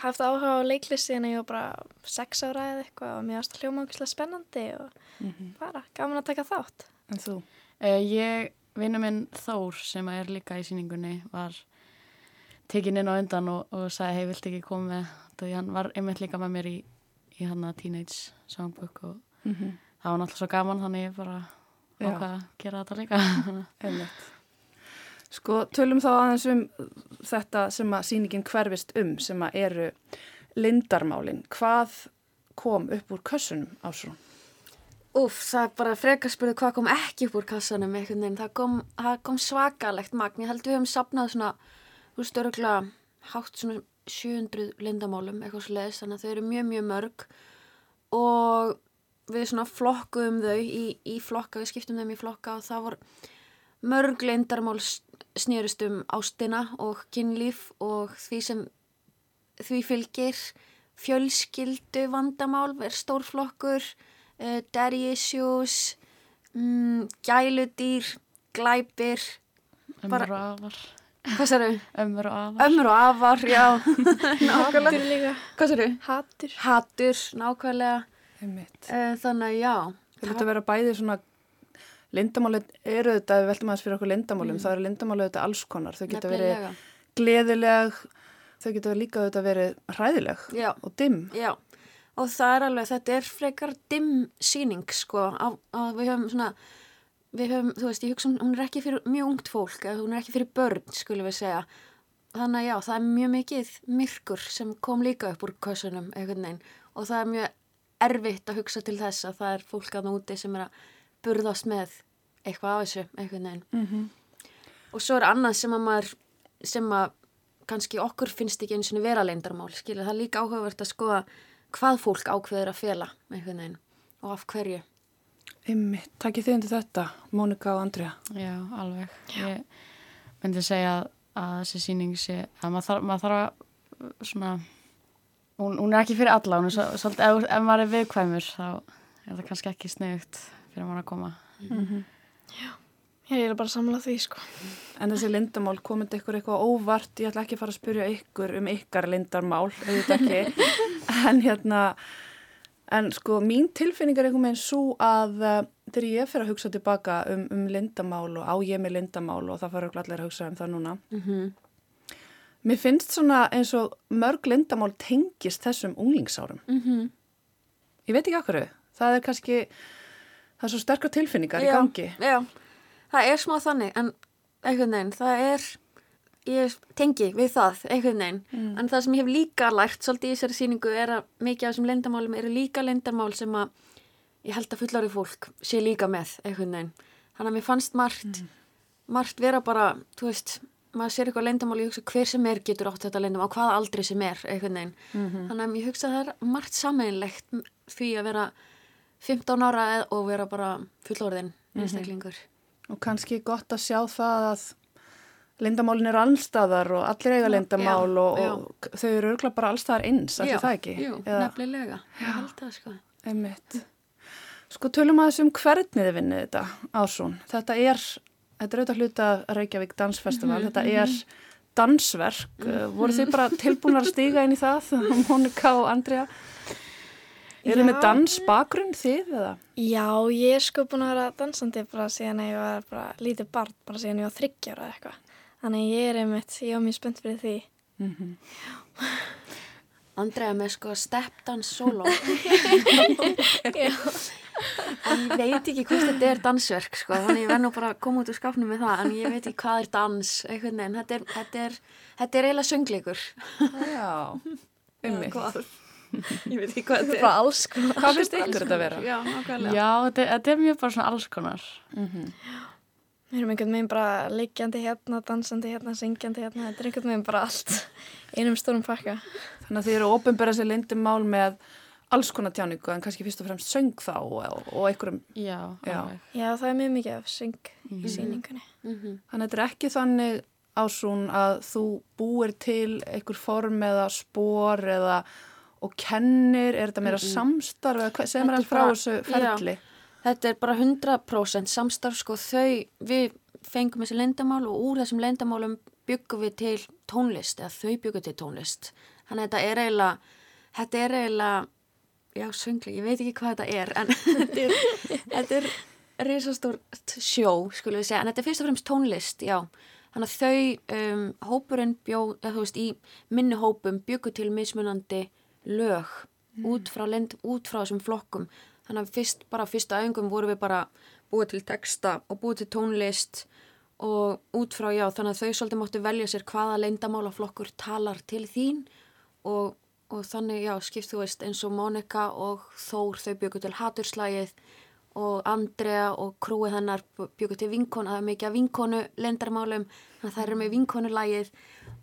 [SPEAKER 14] haft áhuga á leiklisti en ég var bara sex ára eða eitthvað og mér varst hljómaukislega spennandi og mm -hmm. bara gaman að taka þátt.
[SPEAKER 6] En þú?
[SPEAKER 13] Uh, ég, vinnu minn Þór sem er líka í síningunni var tekinn inn á undan og, og sagði hei, vilt ekki koma með því hann var einmitt líka með mér í, í hann að Teenage Songbook og mm -hmm. það var náttúrulega svo gaman þannig ég bara ákvaða að gera þetta líka.
[SPEAKER 6] Einmitt. Sko, tölum þá aðeins um þetta sem að síningin hverfist um sem að eru lindarmálin. Hvað kom upp úr kössunum ásrún?
[SPEAKER 15] Úf, það er bara frekarspurðu hvað kom ekki upp úr kassanum einhvern veginn. Það kom, það kom svakalegt magn. Ég held við höfum sapnað svona, þú veist, öruglega hátt svona 700 lindamálum eitthvað sluðis, þannig að þau eru mjög, mjög mörg og við svona flokkuðum þau í, í flokka, við skiptum þeim í flokka og það voru mörg lindarmál snýrist um ástina og kynlíf og því sem því fylgir. Fjölskyldu vandamál, er stórflokkur uh, daddy issues um, gæludýr glæpir.
[SPEAKER 13] Ömur og afar.
[SPEAKER 15] Hvað sér þau?
[SPEAKER 13] ömur og afar.
[SPEAKER 15] Ömur og afar, já.
[SPEAKER 14] Nákvæmlega. Líka.
[SPEAKER 15] Hvað sér þau?
[SPEAKER 14] hattur
[SPEAKER 15] hattur, nákvæmlega uh, þannig að já.
[SPEAKER 6] Þetta verður bæðið svona Lindamálið eru þetta, við veltum aðeins fyrir okkur lindamálum, mm. það eru lindamálið þetta alls konar, þau geta verið gleðileg, þau geta líka þetta verið hræðileg
[SPEAKER 15] Já.
[SPEAKER 6] og dimm.
[SPEAKER 15] Já, og það er alveg, þetta er frekar dimm síning sko, að, að við höfum svona, við höfum, þú veist, ég hugsa, hún er ekki fyrir mjög ungt fólk, hún er ekki fyrir börn, skulum við segja, þannig að já, það er mjög mikið myrkur sem kom líka upp úr kösunum, og það er mjög erfitt að hugsa til þess að það er fólk að núti sem er að burðast með eitthvað af þessu, eitthvað neinn. Mm -hmm. Og svo er annað sem að maður, sem að kannski okkur finnst ekki eins og vera leindarmál, skilja, það er líka áhugavert að skoða hvað fólk ákveður að fela, eitthvað neinn, og af hverju.
[SPEAKER 6] Ymmi, takkið þið undir þetta, Mónika og Andrea.
[SPEAKER 13] Já, alveg. Já. Ég myndi segja að þessi síning sé, að maður þarf, maður þarf að, svona, hún, hún er ekki fyrir alla, hún er svo, svolítið, ef, ef maður er viðkvæmur, þá er það kannski ekki snögt fyrir maður að koma. Mm
[SPEAKER 14] -hmm. Já, ég er bara að samla því sko.
[SPEAKER 6] En þessi lindarmál komið ykkur eitthvað óvart? Ég ætla ekki að fara að spyrja ykkur um ykkar lindarmál auðvitað ekki. En hérna en sko mín tilfinning er einhvern veginn svo að uh, þegar ég fyrir að hugsa tilbaka um, um lindarmál og á ég með lindarmál og það fyrir allir að hugsa um það núna. Mm -hmm. Mér finnst svona eins og mörg lindarmál tengist þessum unglingsárum mm -hmm. Ég veit ekki okkur það er kannski það er svo sterkar tilfinningar já, í gangi
[SPEAKER 15] Já, það er smá þannig en einhvern veginn, það er ég tengi við það einhvern veginn, mm. en það sem ég hef líka lært svolítið í þessari síningu er að mikið af þessum lendamálum eru líka lendamál sem að ég held að fullari fólk sé líka með einhvern veginn, þannig að mér fannst margt, mm. margt vera bara þú veist, maður sér eitthvað lendamál og ég hugsa hver sem er getur átt þetta lendamál, hvað aldrei sem er mm -hmm. þannig að ég hugsa að það er margt sameinlegt því að vera 15 ára og vera bara fullorðin
[SPEAKER 6] Mhm.
[SPEAKER 15] einstaklingur.
[SPEAKER 6] Og kannski gott að sjá það að lindamálin eru allstaðar og allir eiga lindamál og,
[SPEAKER 15] já.
[SPEAKER 6] og þau eru örgulega bara allstaðar eins, allir
[SPEAKER 15] Já,
[SPEAKER 6] það ekki?
[SPEAKER 15] Jú, nefnilega, ég held það sko.
[SPEAKER 6] Einmitt. Sko tölum aðeins um hvernig þið vinnið þetta ásún. Þetta er, þetta er auðvitað hluta af Reykjavík Dansfestival,
[SPEAKER 15] Mhm,
[SPEAKER 6] þetta
[SPEAKER 15] mhm.
[SPEAKER 6] er dansverk.
[SPEAKER 15] Mhm.
[SPEAKER 6] Voru þið bara tilbúin að stíga inn í það, Monika og Andrea? Eru með dansbakgrunn þið eða?
[SPEAKER 14] Já, ég er sko búin að vera dansandi bara síðan að ég var bara lítið barn, bara síðan ég var þryggjára eða eitthvað. Þannig ég er einmitt, ég var mjög spennt fyrir því.
[SPEAKER 6] Mhm.
[SPEAKER 15] Andrea með sko steppdans solo.
[SPEAKER 14] Já.
[SPEAKER 15] En ég veit ekki hvort þetta er dansverk sko, þannig ég verð nú bara að koma út úr skapnum með það, en ég veit ekki hvað er dans, einhvern veginn, þetta er, þetta er, þetta er eiginlega söngleikur.
[SPEAKER 6] Já.
[SPEAKER 15] Hvað? Ég veit ekki hvað þetta er.
[SPEAKER 14] Bara alls konar.
[SPEAKER 6] Hvað finnst ykkur þetta að vera?
[SPEAKER 15] Já, nákvæmlega.
[SPEAKER 13] Já, þetta, þetta er mjög bara svona alls konar.
[SPEAKER 14] Við erum einhvern veginn bara liggjandi hérna, dansandi hérna, syngjandi hérna, þetta er einhvern veginn bara allt í einum stórum pakka.
[SPEAKER 6] Þannig að þið eru ofinbæra sér lindumál með alls konar tjáningu en kannski fyrst og fremst söng þá og, og einhverjum.
[SPEAKER 13] Já,
[SPEAKER 6] Já.
[SPEAKER 14] Já, það er mjög mikið af syng
[SPEAKER 6] Mhm.
[SPEAKER 14] í síningunni.
[SPEAKER 6] Þannig að þetta er ekki þannig ásún að þú búir til einhver form eða spor eða og kennir, er þetta meira samstarf hvað- segir
[SPEAKER 15] Þetta
[SPEAKER 6] mér
[SPEAKER 15] er
[SPEAKER 6] alls frá þessu
[SPEAKER 15] Já.
[SPEAKER 6] ferli?
[SPEAKER 15] Þetta er bara 100% samstarf sko þau, við fengum þessi lendamál og úr þessum lendamálum byggum við til tónlist eða þau byggum til tónlist. Þannig að þetta er eiginlega, þetta er eiginlega, já söngli, ég veit ekki hvað þetta er en þetta er, er risastórt sjó skulum við segja en þetta er fyrst og fremst tónlist, já. Þannig að þau, um, hópurinn bjóð, eða þú veist, í minni hópum byggu til mismunandi lög út, frá lend, út frá þessum flokkum. Þannig að fyrst, bara fyrsta öngum voru við bara búið til texta og búið til tónlist og út frá já, þannig að þau svolítið máttu velja sér hvaða leyndamálaflokkur talar til þín og, og þannig já, skipt þú veist eins og Mónika og Þór þau byggu til haturslægið og Andrea og krúið hennar byggu til vinkonu, það er mikið af vinkonu lendarmálum, þannig að það eru með vinkonulægið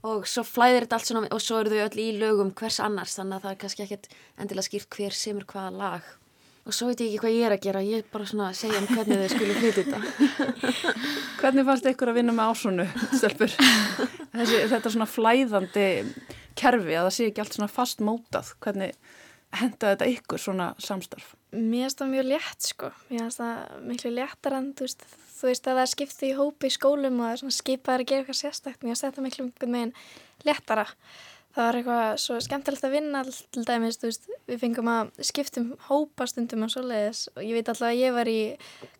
[SPEAKER 15] og svo flæðir þetta allt svona og svo eru þau öll í lögum hvers annars þannig að það er kannski ekkert endilega skýrt hver semur hvaða lag og svo veit ég ekki hvað ég er að gera ég er bara svona að segja um hvernig þau skulle hluti þetta
[SPEAKER 6] Hvernig fannst ykkur að vinna með ásónu, stelpur? Þessi, þetta svona flæðandi kerfi, að það sé ekki allt svona fastmótað. Hvernig henda þetta ykkur svona samstarf?
[SPEAKER 14] Mér finnst það mjög létt sko, mér finnst það miklu léttar en þú veist, þú veist að það er skiptið í hópi í skólum og það er svona skipaður að gera eitthvað sérstakt, mér finnst þetta miklu veginn léttara. Það var eitthvað svo skemmtilegt að vinna til dæmis, þú veist, við fengum að skiptum hópa stundum og svoleiðis og ég veit alltaf að ég var í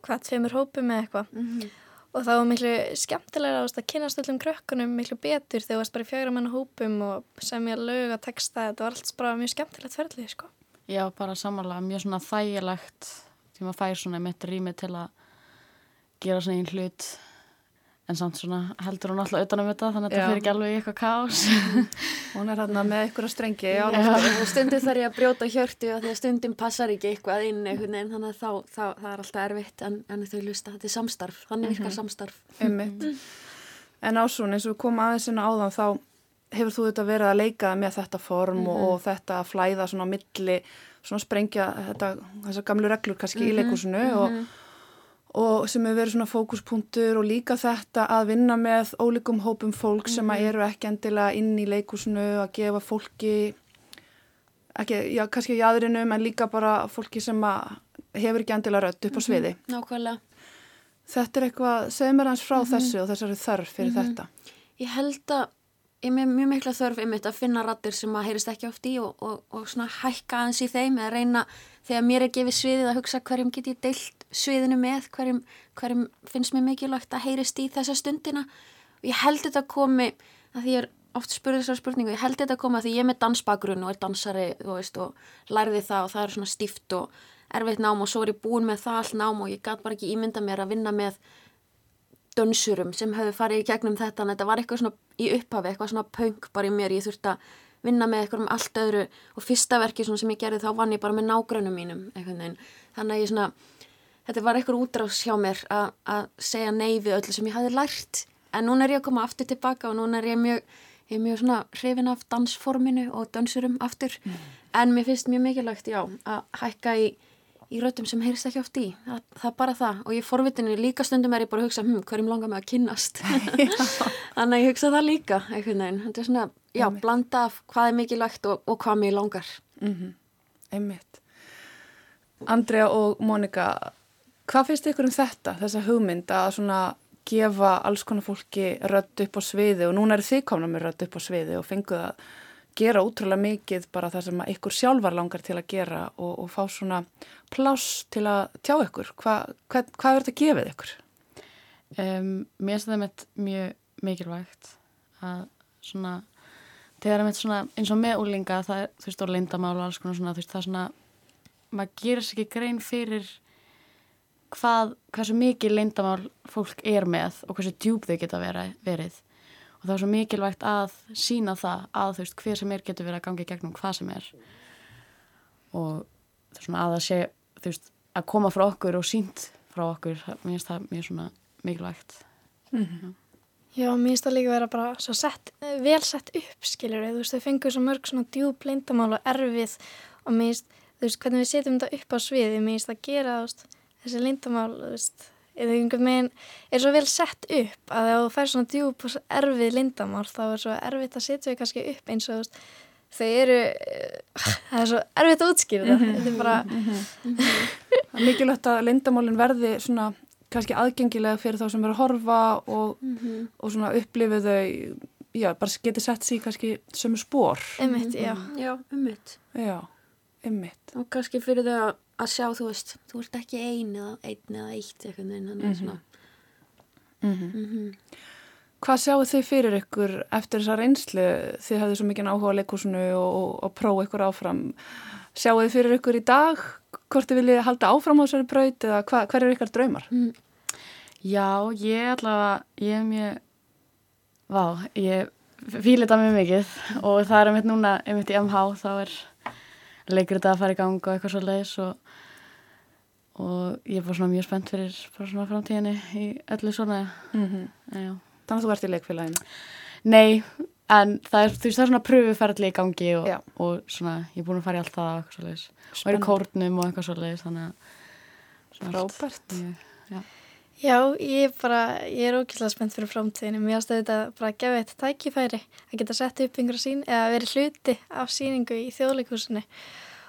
[SPEAKER 14] hvað, tveimur hópum eða eitthvað
[SPEAKER 15] Mhm.
[SPEAKER 14] Og það var miklu skemmtilega að kynast öllum krökkunum miklu betur þegar þú varst bara í fjögra manna hópum og semja lög að texta, þetta var allt bara mjög skemmtilegt ferlið, sko.
[SPEAKER 13] Já, bara samanlega mjög svona þægilegt því maður fær svona mitt rými til að gera svona einn hlut en samt svona heldur hún alltaf utan um þetta þannig að þetta fyrir ekki alveg í eitthvað kaos
[SPEAKER 6] Hún er hérna með ykkur að strengi á
[SPEAKER 15] Já, og stundum þarf ég að brjóta hjörtu og því að stundum passar ekki eitthvað inn einhvern veginn þannig að þá, þá það er alltaf erfitt en, en þau lusta, þetta er samstarf þannig virkar
[SPEAKER 6] Mhm.
[SPEAKER 15] samstarf
[SPEAKER 6] Einmitt. En ásún, eins og við komum aðeins inn á áðan, þá hefur þú þetta verið að leika með þetta form og,
[SPEAKER 15] Mhm.
[SPEAKER 6] og þetta að flæða svona á milli, svona sprengja þetta, þessar gamlu reglur kannski í
[SPEAKER 15] Mhm,
[SPEAKER 6] leikúsinu
[SPEAKER 15] mhm.
[SPEAKER 6] og, og sem hefur verið svona fókuspunktur og líka þetta að vinna með ólíkum hópum fólk sem að
[SPEAKER 15] Mhm.
[SPEAKER 6] eru ekki endilega inn í leikúsinu að gefa fólki ekki, já, kannski í aðrinum en líka bara fólki sem hefur ekki endilega rött upp á sviði.
[SPEAKER 15] Nákvæmlega
[SPEAKER 6] Þetta er eitthvað, segð mér hans frá
[SPEAKER 15] Mhm.
[SPEAKER 6] þessu og þessari þörf fyrir
[SPEAKER 15] Mhm.
[SPEAKER 6] þetta.
[SPEAKER 15] Ég held að ég með mjög mikla þörf einmitt að finna rattir sem að heyrist ekki oft í og, og, og svona hækka aðeins í þeim eða reyna þegar mér er gefið sviðið að hugsa hverjum get ég deilt sviðinu með, hverjum, hverjum finnst mér mikilvægt að heyrist í þessa stundina. Og ég held þetta komi að því ég er oft spurðið þessar spurningu, ég held þetta komi að því ég er með dansbakgrunn og er dansari veist, og lærði það og það er svona stíft og erfitt nám og svo er ég búin með það allt nám og ég gat bara ekki ímynda mér að vinna með dönsurum sem höfðu farið í gegnum þetta en þetta var eitthvað svona í upphafi, eitthvað svona punk bara í mér, ég þurfti að vinna með eitthvað um allt öðru og fyrsta verki sem ég gerði þá vann ég bara með nágrönum mínum þannig að ég svona þetta var eitthvað útrás hjá mér að, að segja nei við öllu sem ég hafði lært. En núna er ég að koma aftur tilbaka og núna er ég mjög, ég er mjög svona hrifin af dansforminu og dansurum aftur. En mér finnst mjög mikilvægt, já, að hækka í í röddum sem heyrst ekki oft í. Það, það er bara það. Og ég forvitinu líka stundum er ég bara að hugsa hm, hverjum langar mig að kynnast? Þannig að ég hugsa það líka einhvern veginn, þetta er svona, já,
[SPEAKER 6] Einmitt.
[SPEAKER 15] blanda hvað er mikilvægt og, og hvað mér langar.
[SPEAKER 6] Mm Einmitt. Andrea og Mónika, hvað finnst ykkur um þetta, þessa hugmynd að svona gefa alls konar fólki rödd upp á sviði? Og núna eru þið komna með rödd upp á sviði og fenguð að gera útrúlega mikið bara það sem ykkur sjálfar langar til að gera og, og fá svona pláss til að tjá ykkur. Hva, hva, hvað er þetta gefið ykkur?
[SPEAKER 13] Um, mér finnst það með mjög mikilvægt að svona þegar það með svona eins og með úlinga það er þú veist og lindamál og alls konar svona þú veist það svona maður gerir sér ekki grein fyrir hvað, hversu mikið lindamál fólk er með og hversu djúb þau geta vera, verið og það er svo mikilvægt að sína það að þú veist hver sem er getur verið að gangi gegnum hvað sem er. Og það er svona að það sé þú veist að koma frá okkur og sínt frá okkur, mér finnst það mjög svona mikilvægt.
[SPEAKER 6] Mhm.
[SPEAKER 14] Já, mér finnst það líka vera bara svo sett, vel sett upp, skiljur þú veist, þau fengur svo mörg svona djúb leindamál og erfið og mér finnst, þú veist, hvernig við setjum þetta upp á sviði, mér finnst það gera, þú veist, þessi leindamál, þú veist, eða einhvern veginn er svo vel sett upp að ef þú fær svona djúb og erfið leindamál þá er svo erfitt að setja þau kannski upp eins og, þau eru, eh, það er svo erfitt að útskýra það,
[SPEAKER 6] Mhm.
[SPEAKER 14] þetta er bara,
[SPEAKER 6] Það er mikilvægt að lindamálinn verði svona kannski aðgengilega fyrir þá sem eru að horfa og,
[SPEAKER 15] Mhm.
[SPEAKER 6] og svona upplifið þau, já, bara geti sett sér kannski sömu spór.
[SPEAKER 14] Einmitt, já.
[SPEAKER 15] Já, ummitt.
[SPEAKER 6] Já, ummitt.
[SPEAKER 15] Og kannski fyrir þau að, að sjá, þú veist, þú ert ekki ein eða einn eða eitt eitthvað neina, þannig
[SPEAKER 6] Mhm.
[SPEAKER 15] svona.
[SPEAKER 6] Mm
[SPEAKER 15] Mhm.
[SPEAKER 6] Hvað sjáu þið fyrir ykkur eftir þessa reynslu? Þið hafið svo mikið áhuga á leikúsinu og, og, og prófa ykkur áfram. Sjáu þið fyrir ykkur í dag hvort þið viljið halda áfram á þessari braut eða hva, hver eru ykkar draumar?
[SPEAKER 15] Mm.
[SPEAKER 13] Já, ég allavega, ég er mjög, vá, ég fíla þetta mjög mikið og það er einmitt núna, einmitt í MH, þá er leikur þetta að fara í gang og eitthvað svo leiðis og, og ég er bara svona mjög spennt fyrir bara svona framtíðinni í öllu svona,
[SPEAKER 6] Mm
[SPEAKER 13] já.
[SPEAKER 6] Þannig að þú ert í leikfélaginu?
[SPEAKER 13] Nei, en það er, veist, það er svona pröfuferðli í gangi og, og svona, ég er búin að fara í allt það og eitthvað svo leiðis. Og er í kórnum og eitthvað svo leiðis,
[SPEAKER 6] Frábært.
[SPEAKER 13] mjög- Já.
[SPEAKER 14] Ég er bara, ég er ókvæslega spennt fyrir framtíðinu. Mér finnst þetta bara að gefa þetta tækifæri að geta sett upp einhverja sín eða verið hluti af síningu í þjóðleikúsinu.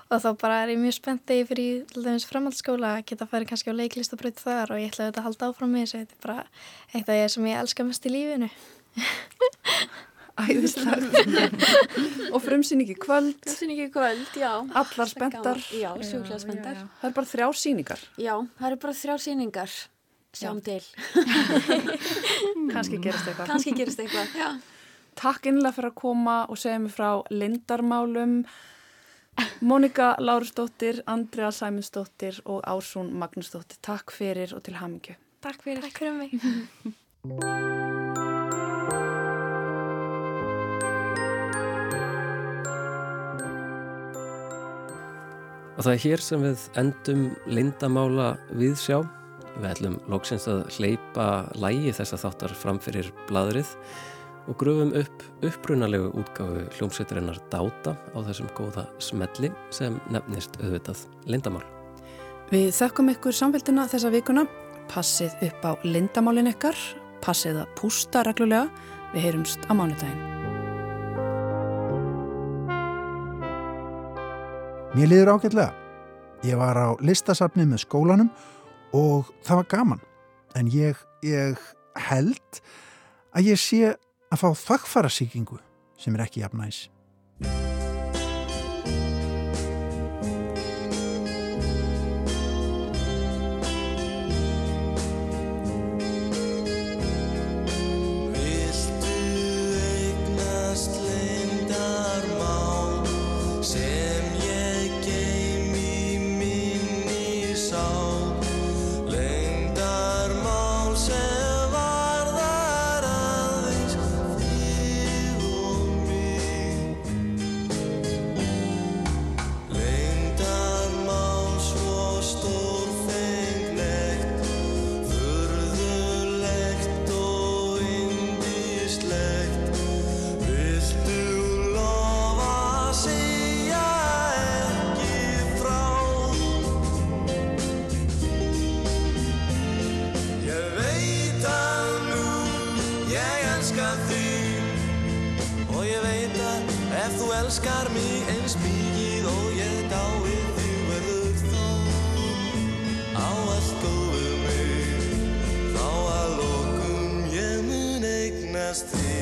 [SPEAKER 14] Og þá bara er ég mjög spennt þegar ég fyrir til dæmis framhaldsskóla að geta farið kannski á leiklistabraut þar og ég ætla auðvitað að halda áfram með þessu. Þetta er bara eitt af ég sem ég elska mest í lífinu.
[SPEAKER 6] Æðislegt. og frumsýningi kvöld.
[SPEAKER 15] Frumsýningi kvöld, já.
[SPEAKER 6] Allar spenntar.
[SPEAKER 15] Já, sjúklega spenntar.
[SPEAKER 6] Það er bara þrjá sýningar.
[SPEAKER 15] Já, það eru bara þrjár sýningar. Sjáum til.
[SPEAKER 6] Kannski gerist eitthvað.
[SPEAKER 15] Kannski gerist eitthvað, já.
[SPEAKER 6] Takk innlega fyrir að koma og segja mig frá lindarmálum. Mónika Lárusdóttir, Andrea Sæmundsdóttir og Ásún Magnúsdóttir. Takk fyrir og til hamingju.
[SPEAKER 14] Takk fyrir. Takk fyrir mig.
[SPEAKER 5] Og það er hér sem við endum lindamála við sjá. Við ætlum lóksins að hleypa lægi þessa þáttar fram fyrir bladrið og gröfum upp upprunalegu útgáfu hljómsveiturinnar Dáta á þessum góða smelli sem nefnist auðvitað lindamál.
[SPEAKER 6] Við þökkum ykkur samfélgina þessa vikuna. Passið upp á lindamálin ykkar. Passið að pústa reglulega. Við heyrumst á mánudaginn.
[SPEAKER 9] Mér liður ágætlega. Ég var á listasafni með skólanum og það var gaman. En ég, ég held að ég sé að fá þakkfarasíkingu sem er ekki jafnæs.
[SPEAKER 16] Elskar mig eins mikið og ég dái þig verður þú á allt góðu mig Þá að lokum ég mun eignast þig